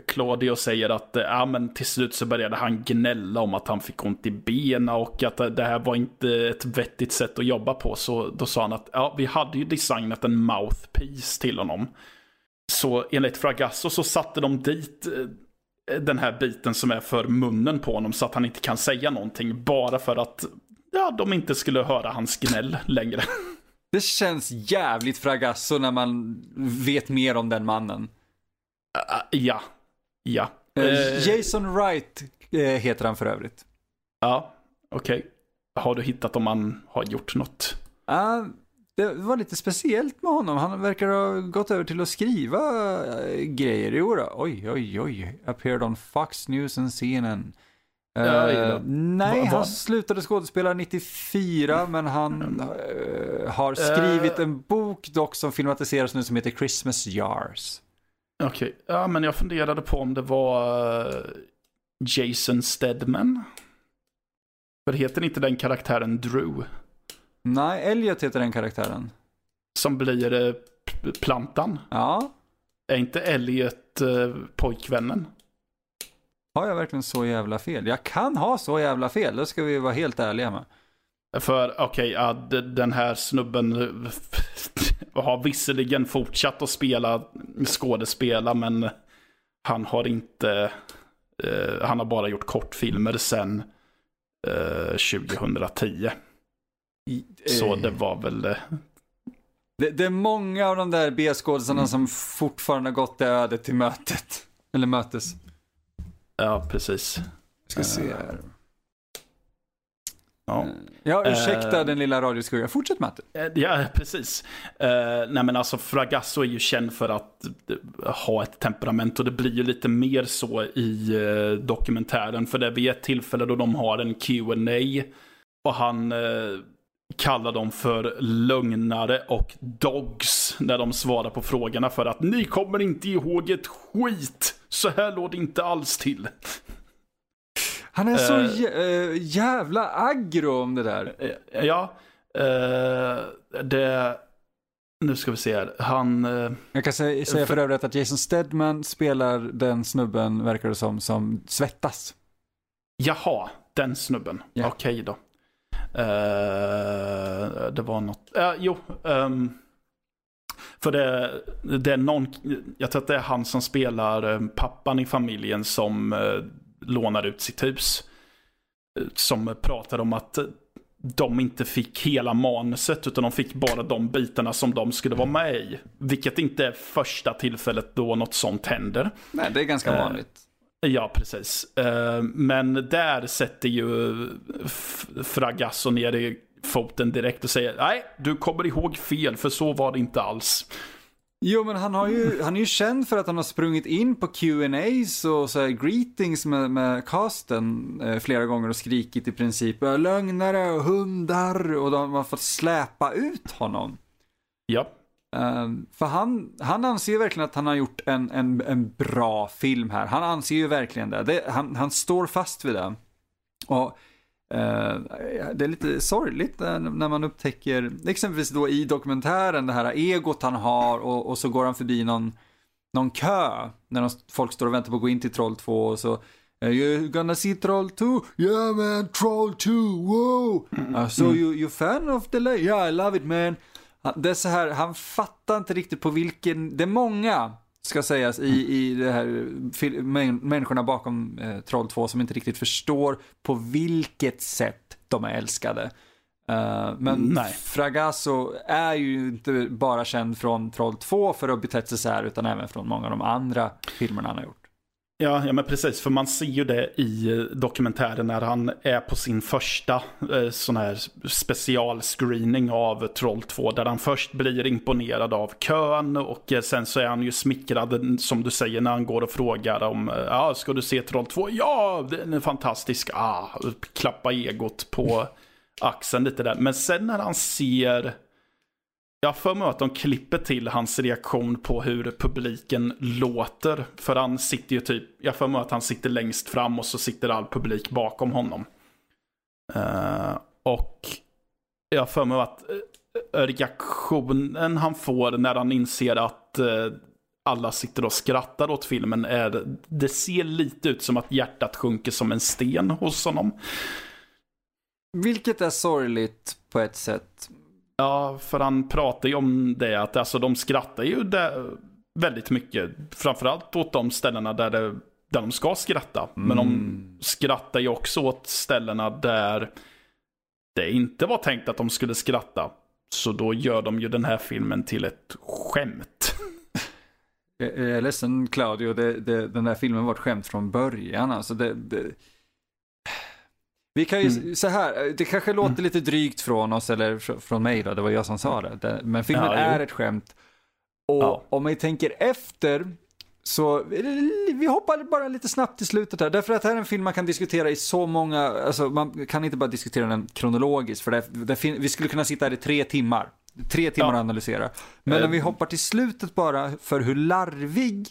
Claudio säger att ja, men till slut så började han gnälla om att han fick ont i benen och att det här var inte ett vettigt sätt att jobba på. Så då sa han att ja, vi hade ju designat en mouthpiece till honom. Så enligt Fragasso så satte de dit eh, den här biten som är för munnen på honom så att han inte kan säga någonting. Bara för att ja, de inte skulle höra hans gnäll längre. Det känns jävligt Fragasso när man vet mer om den mannen. Uh, ja. Ja. Uh, Jason Wright uh, heter han för övrigt. Ja, okej. Okay. Har du hittat om han har gjort något? Uh, det var lite speciellt med honom. Han verkar ha gått över till att skriva grejer. Jo då. Oj, oj, oj. Appeared on Fox News and CNN. Uh, nej, va, va? han slutade skådespela 94 men han uh, har skrivit uh, en bok dock som filmatiseras nu som heter Christmas Jars. Okej, okay. ja men jag funderade på om det var eh, Jason Stedman. För heter inte den karaktären Drew? Nej, Elliot heter den karaktären. Som blir eh, plantan? Ja. Är inte Elliot eh, pojkvännen? Har jag verkligen så jävla fel? Jag kan ha så jävla fel, det ska vi vara helt ärliga med. För okej, okay, ja, den här snubben har visserligen fortsatt att spela skådespela men han har inte, eh, han har bara gjort kortfilmer sen eh, 2010. I, eh, Så det var väl eh, det. Det, är många av de där B-skådisarna mm. som fortfarande har gått det ödet till mötet. Eller mötes. Ja, precis. ska se här. Ja, ja ursäkta uh, den lilla radioskuggan. Fortsätt Matte. Uh, ja, precis. Uh, nej men alltså Fragasso är ju känd för att ha ett temperament och det blir ju lite mer så i dokumentären. För det är vid ett tillfälle då de har en Q&A och han kallar dem för lögnare och dogs när de svarar på frågorna för att ni kommer inte ihåg ett skit. Så här låg det inte alls till. Han är så uh, jävla aggro om det där. Uh, ja, uh, det... Nu ska vi se här. Han... Jag kan säga, säga för övrigt att Jason Stedman spelar den snubben, verkar det som, som svettas. Jaha, den snubben. Yeah. Okej okay då. Det var något... jo. Um, för det, det är någon, jag tror att det är han som spelar pappan i familjen som lånar ut sitt hus. som pratade om att de inte fick hela manuset utan de fick bara de bitarna som de skulle vara med i. Vilket inte är första tillfället då något sånt händer. Nej, det är ganska vanligt. Ja, precis. Men där sätter ju Fragasso ner i foten direkt och säger nej, du kommer ihåg fel för så var det inte alls. Jo, men han, har ju, han är ju känd för att han har sprungit in på Q&As och så greetings med, med casten eh, flera gånger och skrikit i princip lögnare och hundar och de har fått släpa ut honom. Ja. Um, för han, han anser ju verkligen att han har gjort en, en, en bra film här. Han anser ju verkligen det. det han, han står fast vid det. Och Uh, det är lite sorgligt när man upptäcker, exempelvis då i dokumentären, det här egot han har och, och så går han förbi någon, någon kö när de, folk står och väntar på att gå in till Troll 2 och så You gonna see Troll 2? Yeah man, Troll 2, wow! Mm. Uh, so you, you fan of the lake? Yeah, I love it man. Det är så här, han fattar inte riktigt på vilken, det är många ska sägas, i, i det här människorna bakom eh, Troll 2 som inte riktigt förstår på vilket sätt de är älskade. Uh, men Nej. Fragasso är ju inte bara känd från Troll 2 för att betett sig så här, utan även från många av de andra filmerna han har gjort. Ja, ja, men precis. För man ser ju det i eh, dokumentären när han är på sin första eh, sån här specialscreening av Troll 2. Där han först blir imponerad av kön och eh, sen så är han ju smickrad som du säger när han går och frågar om eh, ja, ska du se Troll 2? Ja, den är fantastisk. Ah, klappa egot på axeln lite där. Men sen när han ser jag för mig att de klipper till hans reaktion på hur publiken låter. För han sitter ju typ, jag för mig att han sitter längst fram och så sitter all publik bakom honom. Uh, och jag för mig att eh, reaktionen han får när han inser att uh, alla sitter och skrattar åt filmen är, det ser lite ut som att hjärtat sjunker som en sten hos honom. Vilket är sorgligt på ett sätt. Ja, för han pratar ju om det att alltså, de skrattar ju där väldigt mycket. Framförallt åt de ställena där, det, där de ska skratta. Mm. Men de mm. skrattar ju också åt ställena där det inte var tänkt att de skulle skratta. Så då gör de ju den här filmen till ett skämt. Jag är ledsen Claudio, det, det, den här filmen var ett skämt från början. Alltså det, vi kan ju, mm. så här, det kanske låter mm. lite drygt från oss, eller från mig då, det var jag som sa det. Men filmen ja, är ett skämt. Och ja. om man tänker efter, så vi hoppar bara lite snabbt till slutet här. Därför att det här är en film man kan diskutera i så många, alltså man kan inte bara diskutera den kronologiskt. För det, det, vi skulle kunna sitta här i tre timmar. Tre timmar ja. och analysera. Men om vi hoppar till slutet bara för hur larvig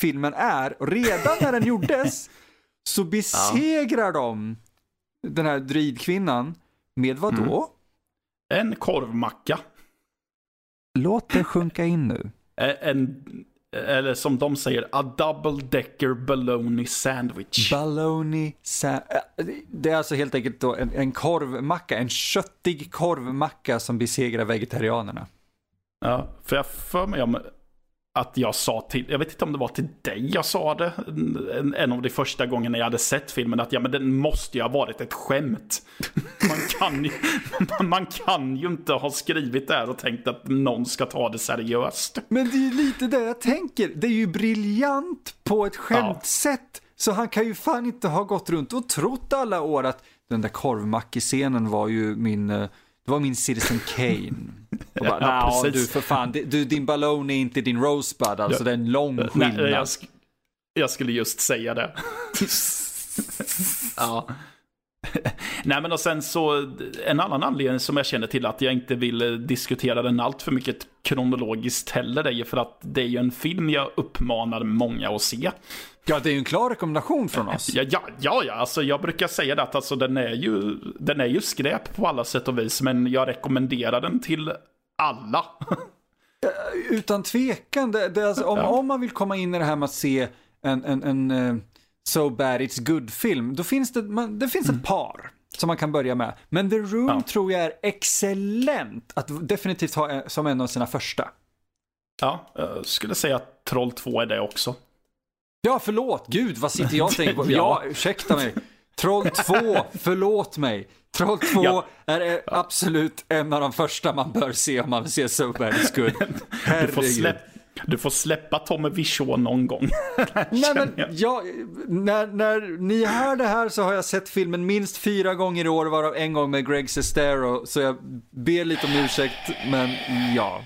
filmen är, redan när den gjordes, så besegrar de den här druidkvinnan med vad då? Mm. En korvmacka. Låt det sjunka in nu. En, eller som de säger, a double decker baloney sandwich. Baloney sandwich. Det är alltså helt enkelt då en, en korvmacka, en köttig korvmacka som besegrar vegetarianerna. Ja, för jag för mig att jag sa till, jag vet inte om det var till dig jag sa det, en, en av de första gångerna jag hade sett filmen, att ja men den måste ju ha varit ett skämt. Man kan ju, man, kan ju inte ha skrivit det här och tänkt att någon ska ta det seriöst. Men det är ju lite det jag tänker, det är ju briljant på ett skämtsätt. Ja. Så han kan ju fan inte ha gått runt och trott alla år att den där korvmackescenen var ju min eh, det var min Citizen Kane. Och bara, ja, du för fan, du, din ballon är inte din Rosebud, alltså ja. det är en lång skillnad. Nej, jag, sk jag skulle just säga det. ja. Nej men och sen så, en annan anledning som jag känner till att jag inte vill diskutera den allt för mycket kronologiskt heller är ju för att det är ju en film jag uppmanar många att se. Ja, det är ju en klar rekommendation från oss. Ja, ja, ja, ja. Alltså, jag brukar säga det att alltså, den, är ju, den är ju skräp på alla sätt och vis, men jag rekommenderar den till alla. Utan tvekan. Det, det alltså, om, ja. om man vill komma in i det här med att se en, en, en uh, So Bad It's Good-film, då finns det, man, det finns mm. ett par som man kan börja med. Men The Room ja. tror jag är excellent att definitivt ha som en av sina första. Ja, jag skulle säga att Troll 2 är det också. Ja, förlåt. Gud, vad sitter jag och tänker på? Ja, ursäkta mig. Troll 2, förlåt mig. Troll 2 ja. är absolut en av de första man bör se om man vill se So Bad It's Good. Du får, släpp, du får släppa Tommy Wiseau någon gång. Nej, men jag, när, när ni hör det här så har jag sett filmen minst fyra gånger i år, varav en gång med Greg Sestero. Så jag ber lite om ursäkt, men ja.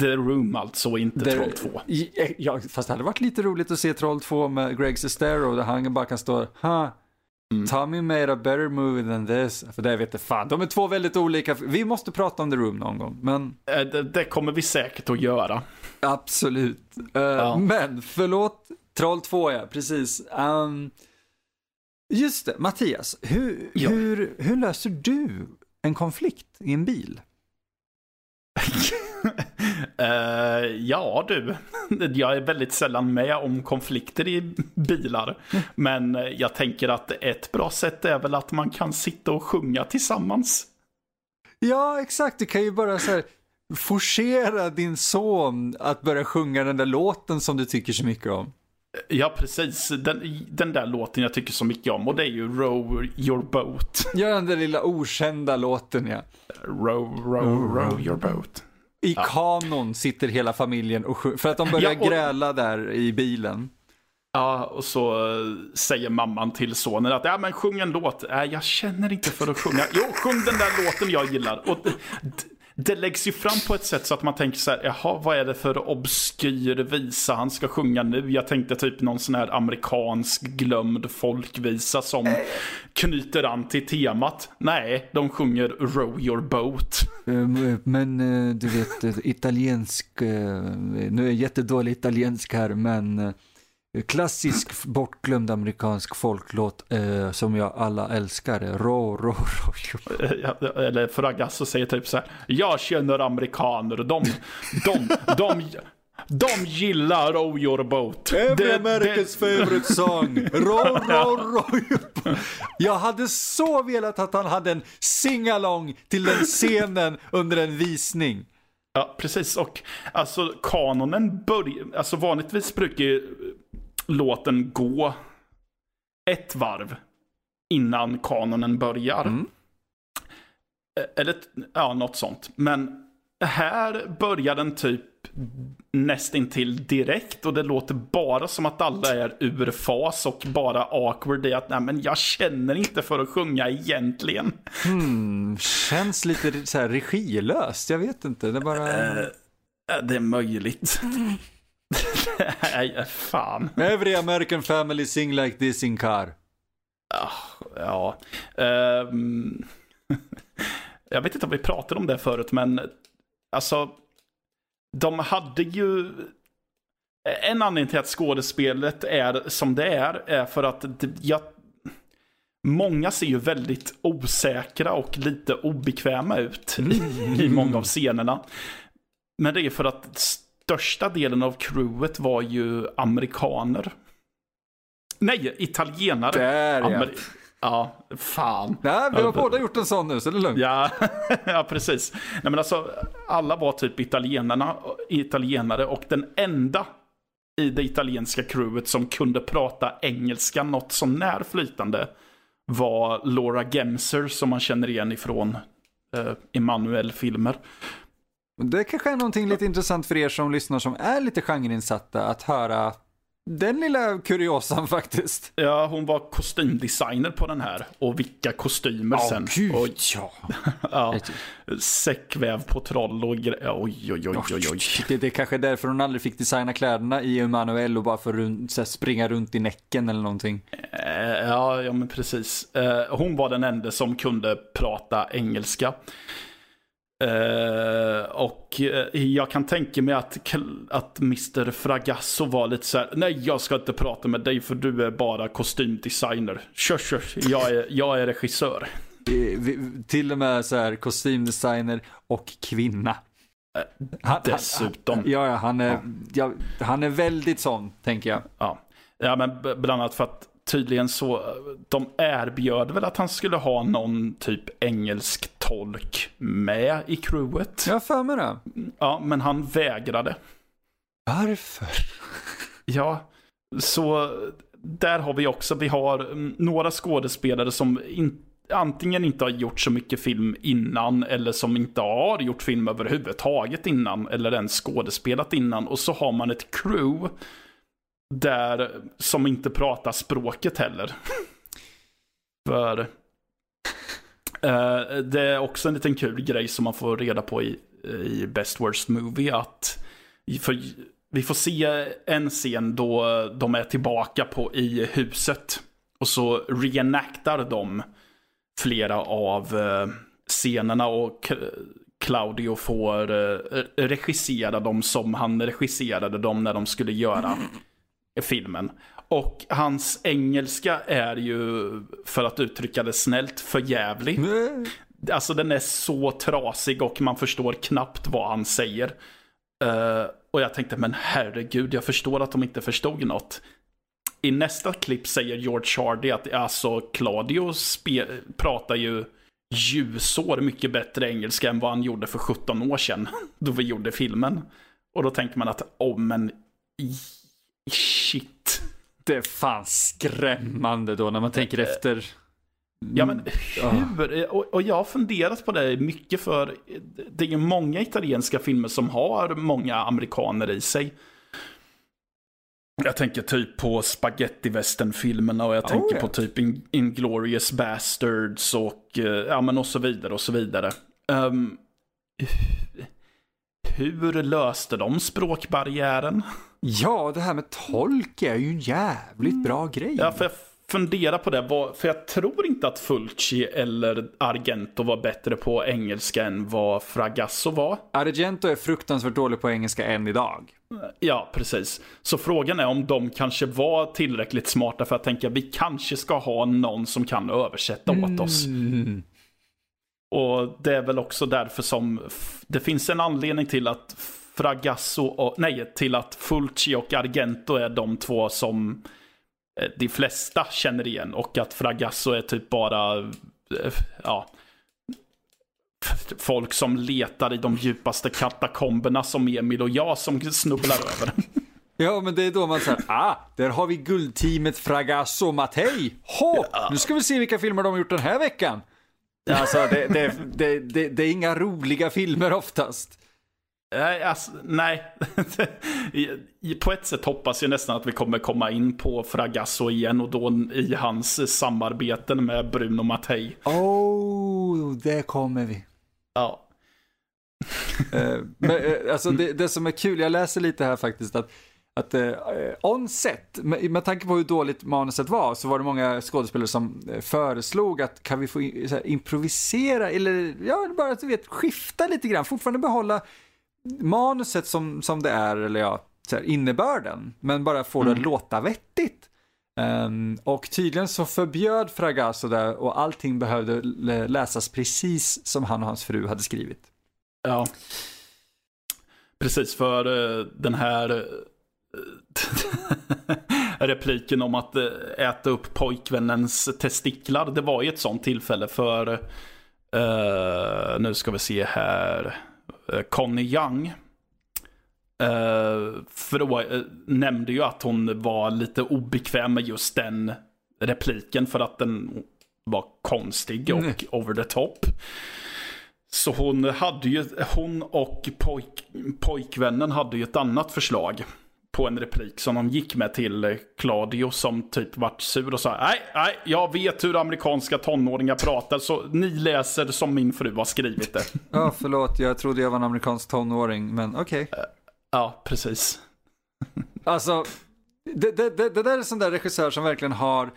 The Room alltså, inte The, Troll 2. Ja, fast det hade varit lite roligt att se Troll 2 med Greg Sestero, där han bara kan stå, ha, Mm. Tommy made a better movie than this. För det vet jag fan. De är två väldigt olika. Vi måste prata om The Room någon gång. Men... Eh, det, det kommer vi säkert att göra. Absolut. Uh, ja. Men förlåt, Troll 2 ja, precis. Um, just det, Mattias. Hur, ja. hur, hur löser du en konflikt i en bil? Uh, ja du, jag är väldigt sällan med om konflikter i bilar. Men jag tänker att ett bra sätt är väl att man kan sitta och sjunga tillsammans. Ja, exakt. Du kan ju bara så här forcera din son att börja sjunga den där låten som du tycker så mycket om. Ja, precis. Den, den där låten jag tycker så mycket om och det är ju Row Your Boat. Ja, den där lilla okända låten ja. Row, row, row your boat. I ja. kanon sitter hela familjen och för att de börjar ja, och... gräla där i bilen. Ja, och så eh, säger mamman till sonen att ja, men sjung en låt. Äh, jag känner inte för att sjunga. Jo, sjung den där låten jag gillar. Och det läggs ju fram på ett sätt så att man tänker så här, jaha, vad är det för obskyr visa han ska sjunga nu? Jag tänkte typ någon sån här amerikansk glömd folkvisa som knyter an till temat. Nej, de sjunger Row your boat. Ehm, men eh, du vet, eh, italiensk, eh, nu är jag jättedålig italiensk här, men Klassisk bortglömd amerikansk folklåt eh, som jag alla älskar. Rå, rå, rå. Eller Fragasso säger typ så här. Jag känner amerikaner. De, de, de, de gillar Row your boat. Every det, Americans det... favorite song. Row, row, row Jag hade så velat att han hade en singalong till den scenen under en visning. Ja, precis. Och alltså kanonen börjar, alltså vanligtvis brukar låten gå ett varv innan kanonen börjar. Mm. Eller ja, något sånt. Men här börjar den typ nästintill direkt och det låter bara som att alla är ur fas och bara awkward i att nej men jag känner inte för att sjunga egentligen. Hmm, känns lite så här regilöst, jag vet inte. Det bara... Uh, det är möjligt. Nej, fan. Every American family sing like this in car. Ja. Um, jag vet inte om vi pratade om det förut, men alltså. De hade ju... En anledning till att skådespelet är som det är, är för att jag, Många ser ju väldigt osäkra och lite obekväma ut mm. i många av scenerna. Men det är för att största delen av crewet var ju amerikaner. Nej, italienare. Där Amer ja. fan. Nej, vi har båda gjort en sån nu, så det är lugnt. Ja, ja precis. Nej, men alltså, alla var typ italienarna, italienare och den enda i det italienska crewet som kunde prata engelska något som när flytande var Laura Gemser som man känner igen ifrån eh, Emanuel-filmer. Det kanske är någonting lite intressant för er som lyssnar som är lite genreinsatta att höra den lilla kuriosan faktiskt. Ja, hon var kostymdesigner på den här. Och vilka kostymer oh, sen. Gud, och, ja. ja. Säckväv på troll och grejer. Oj, oj, oj, oj, oj. Det, det är kanske är därför hon aldrig fick designa kläderna i Emanuel och bara för att springa runt i näcken eller någonting. Eh, ja, ja men precis. Eh, hon var den enda som kunde prata engelska. Uh, och uh, jag kan tänka mig att, att Mr. Fragasso var lite så här, nej jag ska inte prata med dig för du är bara kostymdesigner. Kör, kör, jag är, jag är regissör. till och med så här kostymdesigner och kvinna. Han, Dessutom. Han, ja, han är, ja. han är väldigt sån, tänker jag. Ja, ja men bland annat för att tydligen så, de erbjöd väl att han skulle ha någon typ engelsk tolk med i crewet. Jag för mig det. Ja, men han vägrade. Varför? Ja, så där har vi också, vi har mm, några skådespelare som in, antingen inte har gjort så mycket film innan eller som inte har gjort film överhuvudtaget innan eller ens skådespelat innan. Och så har man ett crew där som inte pratar språket heller. För Eh, det är också en liten kul grej som man får reda på i, i Best Worst Movie att för vi får se en scen då de är tillbaka på i huset. Och så reenactar de flera av eh, scenerna och Claudio får eh, regissera dem som han regisserade dem när de skulle göra filmen. Och hans engelska är ju, för att uttrycka det snällt, för jävlig. Alltså den är så trasig och man förstår knappt vad han säger. Uh, och jag tänkte, men herregud, jag förstår att de inte förstod något. I nästa klipp säger George Hardy att alltså Claudio pratar ju ljusår mycket bättre engelska än vad han gjorde för 17 år sedan. Då vi gjorde filmen. Och då tänker man att, oh men shit. Det är fan skrämmande då när man tänker eh, efter. Ja men hur? Och, och jag har funderat på det mycket för det är ju många italienska filmer som har många amerikaner i sig. Jag tänker typ på spaghetti filmerna och jag oh, tänker yeah. på typ Inglorious Bastards och, eh, ja, men och så vidare och så vidare. Um, hur löste de språkbarriären? Ja, det här med tolk är ju en jävligt mm. bra grej. Ja, för jag funderar på det, för jag tror inte att Fulci eller Argento var bättre på engelska än vad Fragasso var. Argento är fruktansvärt dålig på engelska än idag. Ja, precis. Så frågan är om de kanske var tillräckligt smarta för att tänka vi kanske ska ha någon som kan översätta mm. åt oss. Mm. Och det är väl också därför som det finns en anledning till att Fragasso och, nej, till att Fulci och Argento är de två som eh, de flesta känner igen. Och att Fragasso är typ bara, eh, ja, folk som letar i de djupaste katakomberna som Emil och jag som snubblar över. Ja, men det är då man säger, ah, där har vi guldteamet Fragasso och Mattei. Hå, nu ska vi se vilka filmer de har gjort den här veckan. Alltså, det, det, det, det, det är inga roliga filmer oftast. Nej, alltså, nej. på ett sätt hoppas jag nästan att vi kommer komma in på Fragasso igen och då i hans samarbeten med Bruno Mattei. Oh, det kommer vi. Ja. Eh, men, eh, alltså det, det, som är kul, jag läser lite här faktiskt att att eh, on set, med, med tanke på hur dåligt manuset var, så var det många skådespelare som eh, föreslog att kan vi få här, improvisera eller ja, bara du vet, skifta lite grann, fortfarande behålla manuset som, som det är, eller ja, så här, innebörden, men bara få mm. det att låta vettigt. Um, och tydligen så förbjöd Fragasso det och allting behövde läsas precis som han och hans fru hade skrivit. Ja. Precis, för uh, den här repliken om att uh, äta upp pojkvännens testiklar. Det var ju ett sånt tillfälle för, uh, nu ska vi se här, Conny Young. för då nämnde ju att hon var lite obekväm med just den repliken för att den var konstig och mm. over the top. Så hon hade ju, hon och pojk, pojkvännen hade ju ett annat förslag på en replik som de gick med till Claudio som typ vart sur och sa nej, nej, jag vet hur amerikanska tonåringar pratar så ni läser som min fru har skrivit det. Ja, förlåt, jag trodde jag var en amerikansk tonåring, men okej. Okay. Ja, precis. Alltså, det, det, det, det där är sån där regissör som verkligen har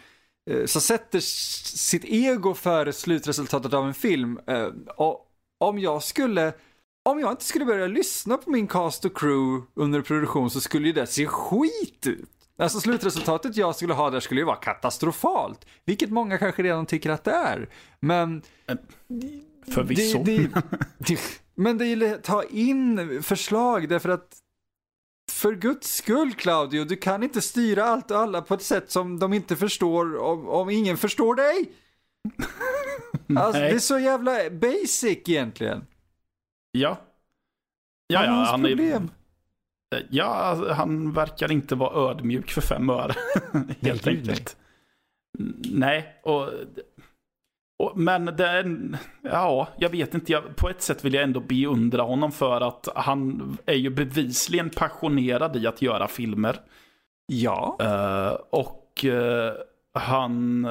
eh, så sätter sitt ego före slutresultatet av en film. Eh, och om jag skulle om jag inte skulle börja lyssna på min cast och crew under produktion så skulle ju det se skit ut. Alltså slutresultatet jag skulle ha där skulle ju vara katastrofalt. Vilket många kanske redan tycker att det är. Men... Förvisso. Det, det, det, men det är ta in förslag därför att för guds skull Claudio, du kan inte styra allt och alla på ett sätt som de inte förstår om, om ingen förstår dig. Alltså, det är så jävla basic egentligen. Ja. Ja, ja, han problem. Ja, han verkar inte vara ödmjuk för fem öre. Helt Nej, enkelt. Nej, och, och, men den, ja, jag vet inte. Jag, på ett sätt vill jag ändå beundra honom för att han är ju bevisligen passionerad i att göra filmer. Ja. Uh, och uh, han,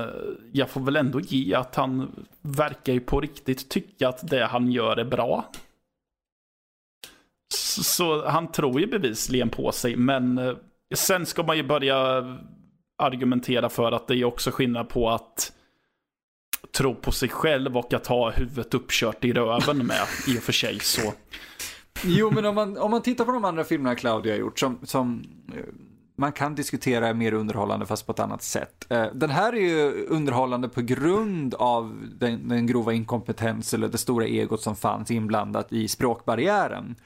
jag får väl ändå ge att han verkar ju på riktigt tycka att det han gör är bra. Så, han tror ju bevisligen på sig, men eh, sen ska man ju börja argumentera för att det är också skillnad på att tro på sig själv och att ha huvudet uppkört i röven med i och för sig. Så. Jo, men om man, om man tittar på de andra filmerna Claudia har gjort som, som eh, man kan diskutera är mer underhållande fast på ett annat sätt. Eh, den här är ju underhållande på grund av den, den grova inkompetens eller det stora egot som fanns inblandat i språkbarriären.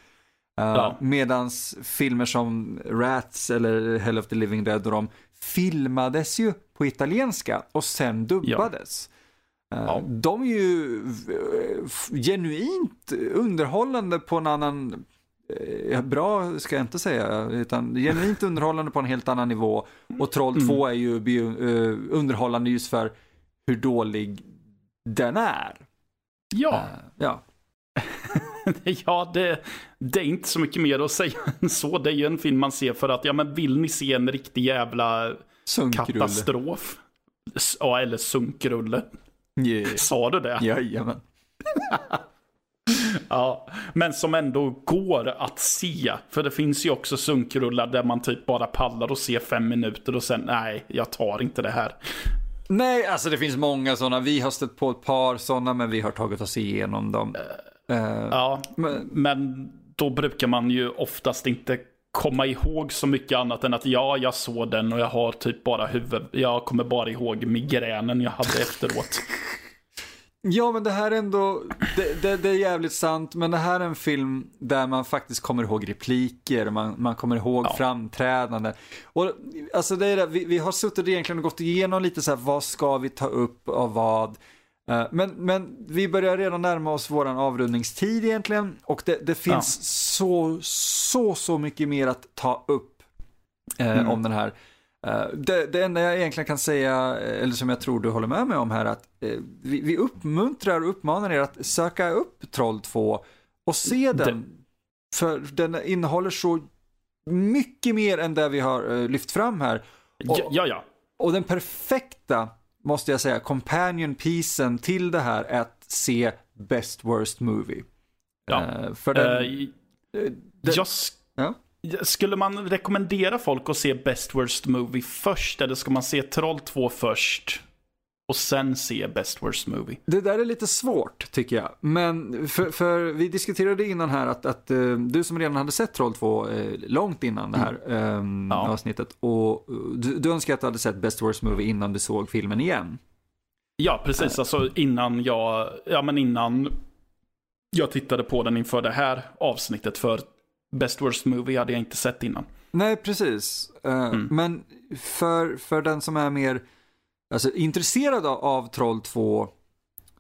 Ja. Medans filmer som Rats eller Hell of the Living Dead och de filmades ju på italienska och sen dubbades. Ja. Ja. De är ju genuint underhållande på en annan, bra ska jag inte säga, utan genuint underhållande på en helt annan nivå. Och Troll mm. 2 är ju underhållande just för hur dålig den är. Ja. ja. ja, det, det, är inte så mycket mer att säga än så. Det är ju en film man ser för att, ja men vill ni se en riktig jävla Sunkrulle. katastrof? Ja, eller sunkrulle. Yeah. Sa du det? Jajamän. ja, men som ändå går att se. För det finns ju också sunkrullar där man typ bara pallar och ser fem minuter och sen nej, jag tar inte det här. Nej, alltså det finns många sådana. Vi har stött på ett par sådana, men vi har tagit oss igenom dem. Uh, ja, men, men då brukar man ju oftast inte komma ihåg så mycket annat än att ja, jag såg den och jag har typ bara huvud, jag kommer bara ihåg migränen jag hade efteråt. Ja, men det här är ändå, det, det, det, är jävligt sant, men det här är en film där man faktiskt kommer ihåg repliker, man, man kommer ihåg ja. framträdanden. Och alltså det är det, vi, vi har suttit egentligen och gått igenom lite så här, vad ska vi ta upp av vad? Men, men vi börjar redan närma oss våran avrundningstid egentligen och det, det finns ja. så, så, så mycket mer att ta upp eh, mm. om den här. Uh, det, det, enda jag egentligen kan säga, eller som jag tror du håller med mig om här, att vi, vi, uppmuntrar och uppmanar er att söka upp Troll 2 och se den. Det... För den innehåller så mycket mer än det vi har lyft fram här. Och, ja, ja. Och den perfekta måste jag säga, companion piecen till det här är att se Best Worst Movie. Ja. Uh, för den, uh, den, just, ja? Skulle man rekommendera folk att se Best Worst Movie först, eller ska man se Troll 2 först? Och sen se Best Worst Movie. Det där är lite svårt tycker jag. Men för, för vi diskuterade innan här att, att uh, du som redan hade sett Troll 2 uh, långt innan det här um, ja. avsnittet. Och uh, du, du önskar att du hade sett Best Worst Movie innan du såg filmen igen. Ja, precis. Alltså innan jag, ja men innan jag tittade på den inför det här avsnittet. För Best Worst Movie hade jag inte sett innan. Nej, precis. Mm. Men för, för den som är mer alltså, intresserad av, av Troll 2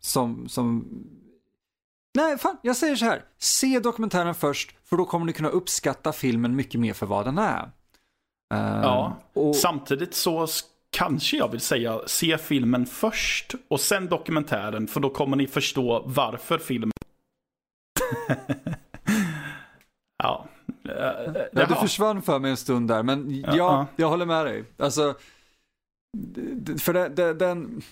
som, som Nej, fan, jag säger så här. Se dokumentären först, för då kommer ni kunna uppskatta filmen mycket mer för vad den är. Uh, ja, och... samtidigt så kanske jag vill säga se filmen först och sen dokumentären, för då kommer ni förstå varför filmen... ja. ja. Du försvann för mig en stund där, men ja, ja jag håller med dig. Alltså, för det, det, den...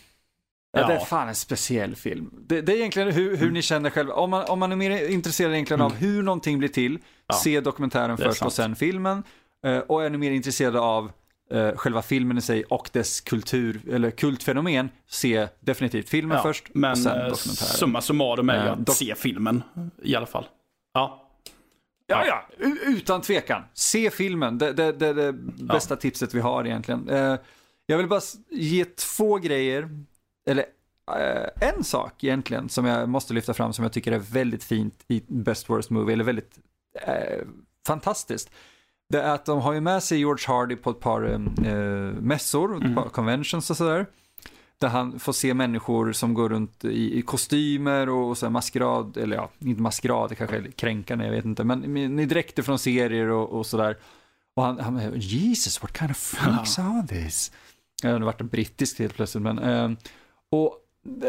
Ja. Det är fan en speciell film. Det, det är egentligen hur, hur ni känner själva. Om man, om man är mer intresserad egentligen mm. av hur någonting blir till, ja. se dokumentären först och sen filmen. Uh, och är ni mer intresserade av uh, själva filmen i sig och dess kultur, eller kultfenomen, se definitivt filmen ja, först men, och sen eh, dokumentären. Summa summarum är ju att se filmen i alla fall. Ja. Ja, ja, utan tvekan. Se filmen. Det det, det, det, bästa tipset vi har egentligen. Jag vill bara ge två grejer, eller äh, en sak egentligen som jag måste lyfta fram som jag tycker är väldigt fint i Best Worst Movie, eller väldigt äh, fantastiskt. Det är att de har ju med sig George Hardy på ett par äh, mässor, mm. par conventions och sådär. Där han får se människor som går runt i, i kostymer och, och så maskerad, eller ja, inte maskerad, det kanske är kränkande, jag vet inte, men i dräkter från serier och, och sådär. Och han, han Jesus, what kind of freaks are these? Det har varit brittisk helt plötsligt, men. Eh, och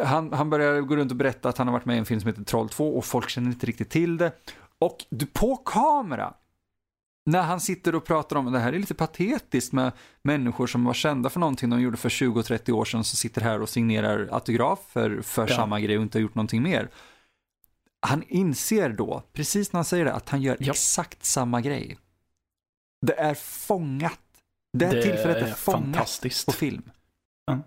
han, han börjar gå runt och berätta att han har varit med i en film som heter Troll 2 och folk känner inte riktigt till det. Och du, på kamera, när han sitter och pratar om, det här är lite patetiskt med människor som var kända för någonting de gjorde för 20-30 år sedan, som sitter här och signerar autografer för ja. samma grej och inte har gjort någonting mer. Han inser då, precis när han säger det, att han gör ja. exakt samma grej. Det är fångat. Det här det tillfället är, är fångat på film. Ja.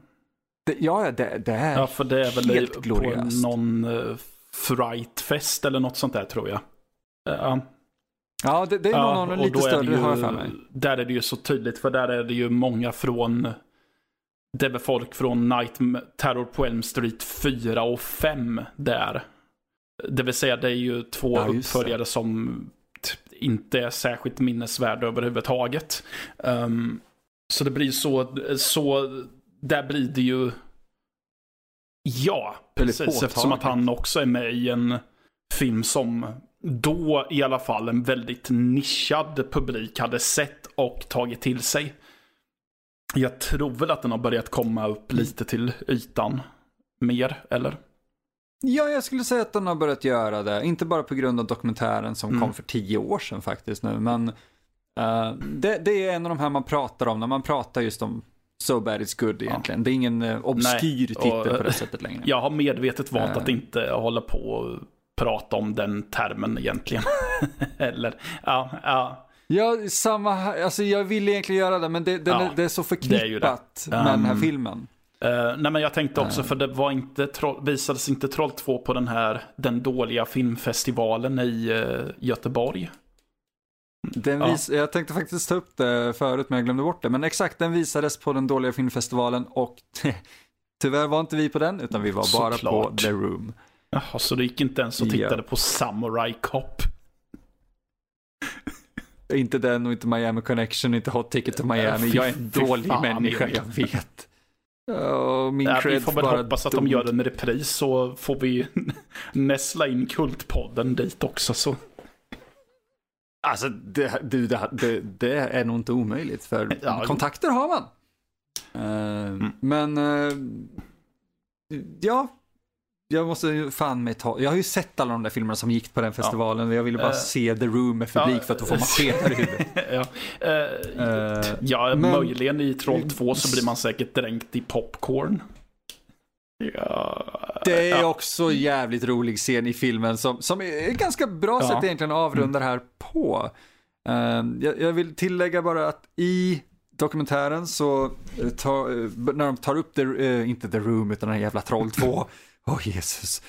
Det, ja, det, det är Ja, för det är väl helt på gloriöst. någon uh, Frightfest eller något sånt där tror jag. Uh, ja, det, det är nog någon lite större har jag för mig. Där är det ju så tydligt, för där är det ju många från det är folk från Night Terror på Elm Street 4 och 5 där. Det vill säga det är ju två ja, uppföljare som inte är särskilt minnesvärda överhuvudtaget. Um, så det blir så, så där blir det ju... Ja, precis. Eftersom att han också är med i en film som då i alla fall en väldigt nischad publik hade sett och tagit till sig. Jag tror väl att den har börjat komma upp lite till ytan mer, eller? Ja, jag skulle säga att den har börjat göra det. Inte bara på grund av dokumentären som mm. kom för tio år sedan faktiskt nu, men uh, det, det, är en av de här man pratar om när man pratar just om So bad it's good egentligen. Ja. Det är ingen uh, obskyr titel på det sättet längre. Jag har medvetet valt uh. att inte hålla på och prata om den termen egentligen. Eller, ja, ja. Ja, samma här. Alltså jag vill egentligen göra det, men det, ja, är, det är så förknippat är det. med um, den här filmen. Uh, nej men jag tänkte också, för det var inte, troll, visades inte Troll 2 på den här, den dåliga filmfestivalen i uh, Göteborg? Den vis, ja. Jag tänkte faktiskt ta upp det förut men jag glömde bort det. Men exakt, den visades på den dåliga filmfestivalen och tyvärr var inte vi på den utan vi var Så bara klart. på The Room. Jaha, så du gick inte ens och tittade ja. på Samurai Cop? inte den och inte Miami Connection, inte Hot Ticket to Miami. jag är en dålig människa, jag vet. Oh, min ja, vi får väl hoppas att de gör en repris så får vi näsla in Kultpodden dit också. Så. Alltså, det, det, det, det är nog inte omöjligt för ja, kontakter har man. Uh, mm. Men, uh, ja, jag måste fan mig ta, jag har ju sett alla de där filmerna som gick på den festivalen. Ja. Jag ville bara uh, se The Room med publik ja, för att då får man skenar i huvudet. ja, uh, uh, ja men, möjligen i Troll 2 så blir man säkert dränkt i popcorn. Ja, det är ja. också jävligt rolig scen i filmen som, som är ganska bra sätt egentligen att avrunda det här på. jag, jag, vill tillägga bara att i dokumentären så, ta, när de tar upp, the, inte The Room utan den här jävla Troll 2, Åh oh, Jesus.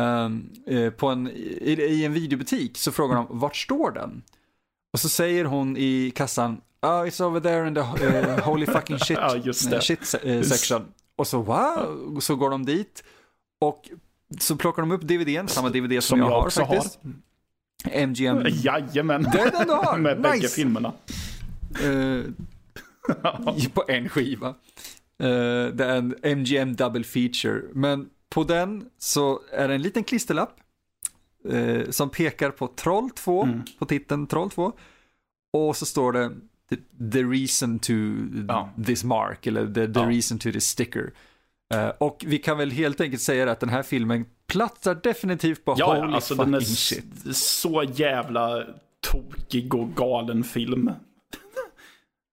Um, eh, på en, i, i, en videobutik så frågar de vart står den? Och så säger hon i kassan Oh, it's over there in the uh, holy fucking shit, ja, shit uh, section. Och så wow, så går de dit. Och så plockar de upp DVDn, samma DVD som, som jag, jag har faktiskt. Har. MGM. Jajamän. Det är den du har. Med nice. bägge filmerna. Uh, på en skiva. Uh, det är en MGM double feature. Men på den så är det en liten klisterlapp eh, som pekar på Troll 2, mm. på titeln Troll 2. Och så står det the reason to ja. this mark, eller the, the ja. reason to this sticker. Uh, och vi kan väl helt enkelt säga att den här filmen platsar definitivt på ja, holy alltså fucking den är shit. Så jävla tokig och galen film.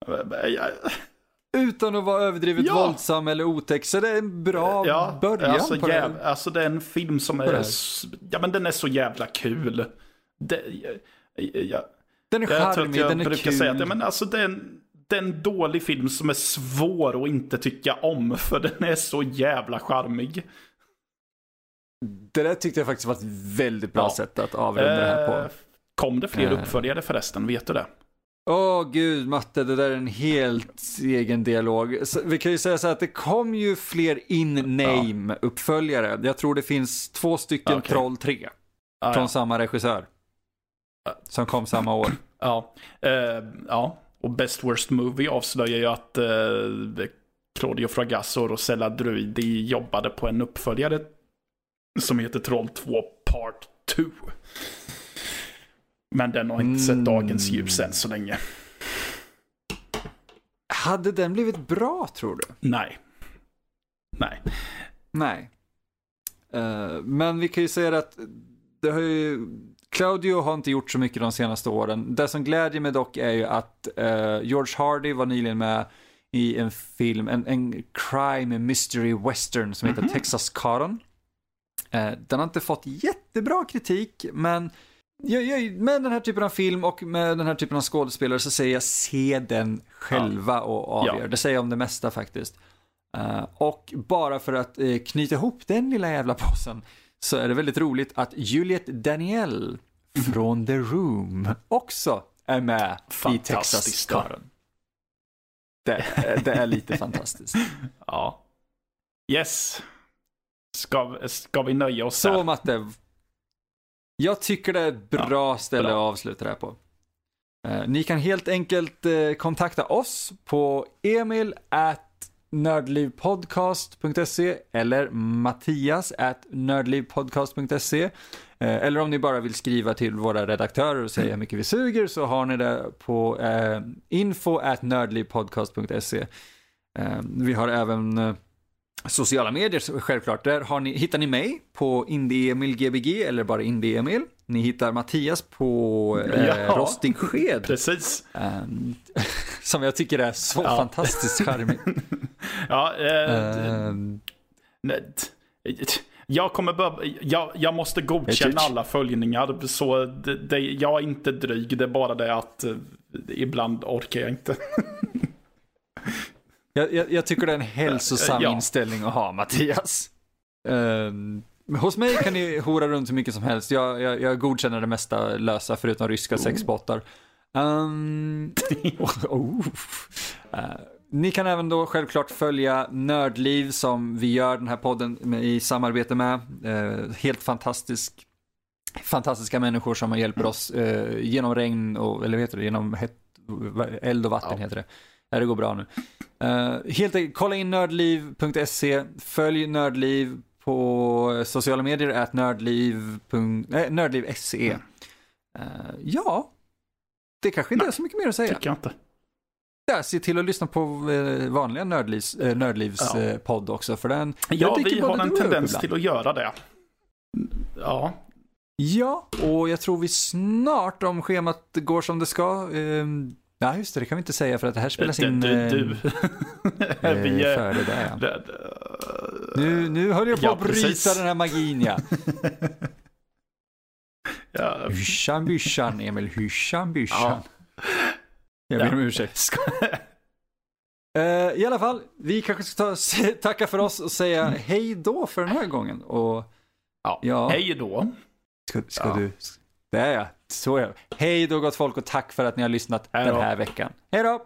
Utan att vara överdrivet ja. våldsam eller otäck. Så det är en bra ja, början alltså, på jäv, det. Alltså det är en film som är, ja men den är så jävla kul. Det, ja, den är charmig, den är brukar kul. säga att ja, men alltså, det, är en, det är en dålig film som är svår att inte tycka om. För den är så jävla charmig. Det där tyckte jag faktiskt var ett väldigt bra ja. sätt att avrunda det här på. Eh, kom det fler eh. uppföljare förresten? Vet du det? Åh oh, gud Matte, det där är en helt egen dialog. Så vi kan ju säga så här att det kom ju fler in-name uppföljare. Jag tror det finns två stycken okay. Troll 3. Ah, från ja. samma regissör. Som kom samma år. Ja, uh, ja. och Best Worst Movie avslöjar ju att uh, Claudio Fragasso och Rosella Druidi jobbade på en uppföljare som heter Troll 2 Part 2. Men den har inte sett dagens ljus än så länge. Hade den blivit bra tror du? Nej. Nej. Nej. Uh, men vi kan ju säga att det har ju, Claudio har inte gjort så mycket de senaste åren. Det som glädjer mig dock är ju att uh, George Hardy var nyligen med i en film, en, en crime mystery western som heter mm -hmm. Texas Caron. Uh, den har inte fått jättebra kritik, men jag, jag, med den här typen av film och med den här typen av skådespelare så säger jag se den själva och avgör. Ja. Det säger jag om det mesta faktiskt. Uh, och bara för att uh, knyta ihop den lilla jävla påsen så är det väldigt roligt att Juliette Daniel från The Room också är med i Texas Karen. Det, det är lite fantastiskt. Ja. Yes. Ska, ska vi nöja oss Så där? Matte. Jag tycker det är ett bra ja, ställe bra. att avsluta det här på. Uh, ni kan helt enkelt uh, kontakta oss på emil at nördlivpodcast.se eller mattias at nördlivpodcast.se eh, eller om ni bara vill skriva till våra redaktörer och säga hur mycket vi suger så har ni det på eh, info at nördlivpodcast.se. Eh, vi har även eh, sociala medier självklart. Där ni, hittar ni mig på indieemilgbg eller bara indieemil. Ni hittar Mattias på eh, ja, Rostig Sked. Precis. Um, som jag tycker är så ja. fantastiskt charmigt. ja, eh, um, jag kommer börja, jag, jag måste godkänna alla följningar. Så det, det, jag är inte dryg, det är bara det att eh, ibland orkar jag inte. jag, jag, jag, tycker det är en hälsosam ja. inställning att ha, Mattias. Um, hos mig kan ni hora runt hur mycket som helst. Jag, jag, jag godkänner det mesta lösa förutom ryska oh. sexbottar. Um, oh, uh, ni kan även då självklart följa Nördliv som vi gör den här podden med, i samarbete med. Uh, helt fantastisk, fantastiska människor som hjälper oss uh, genom regn och, eller vad heter det, genom het, eld och vatten ja. heter det. Ja, det går bra nu. Uh, helt enkelt, kolla in nördliv.se, följ Nördliv på sociala medier, at nördliv.se. Nördliv.se. Mm. Uh, ja, det kanske inte Nej, är så mycket mer att säga. Tycker jag inte. Ja, se till att lyssna på eh, vanliga Nördlivs, Nördlivs ja. podd också. För den, ja, vi har en tendens till att göra det. Ja. Ja, och jag tror vi snart, om schemat går som det ska, eh, Nej, just det, det kan vi inte säga för att det här spelas in du, du, du. vi, före det. Ja. Nu, nu höll jag på ja, att bryta precis. den här magin, ja. ja. Hyschan byschan, Emil, hyschan byschan. Ja. Jag ber om ursäkt. Uh, I alla fall, vi kanske ska ta, tacka för oss och säga mm. hej då för den här gången. Och, ja, ja. hej då. Ska, ska ja. du, det är jag. Så är jag. Hej då gott folk och tack för att ni har lyssat den här veckan. Hej då!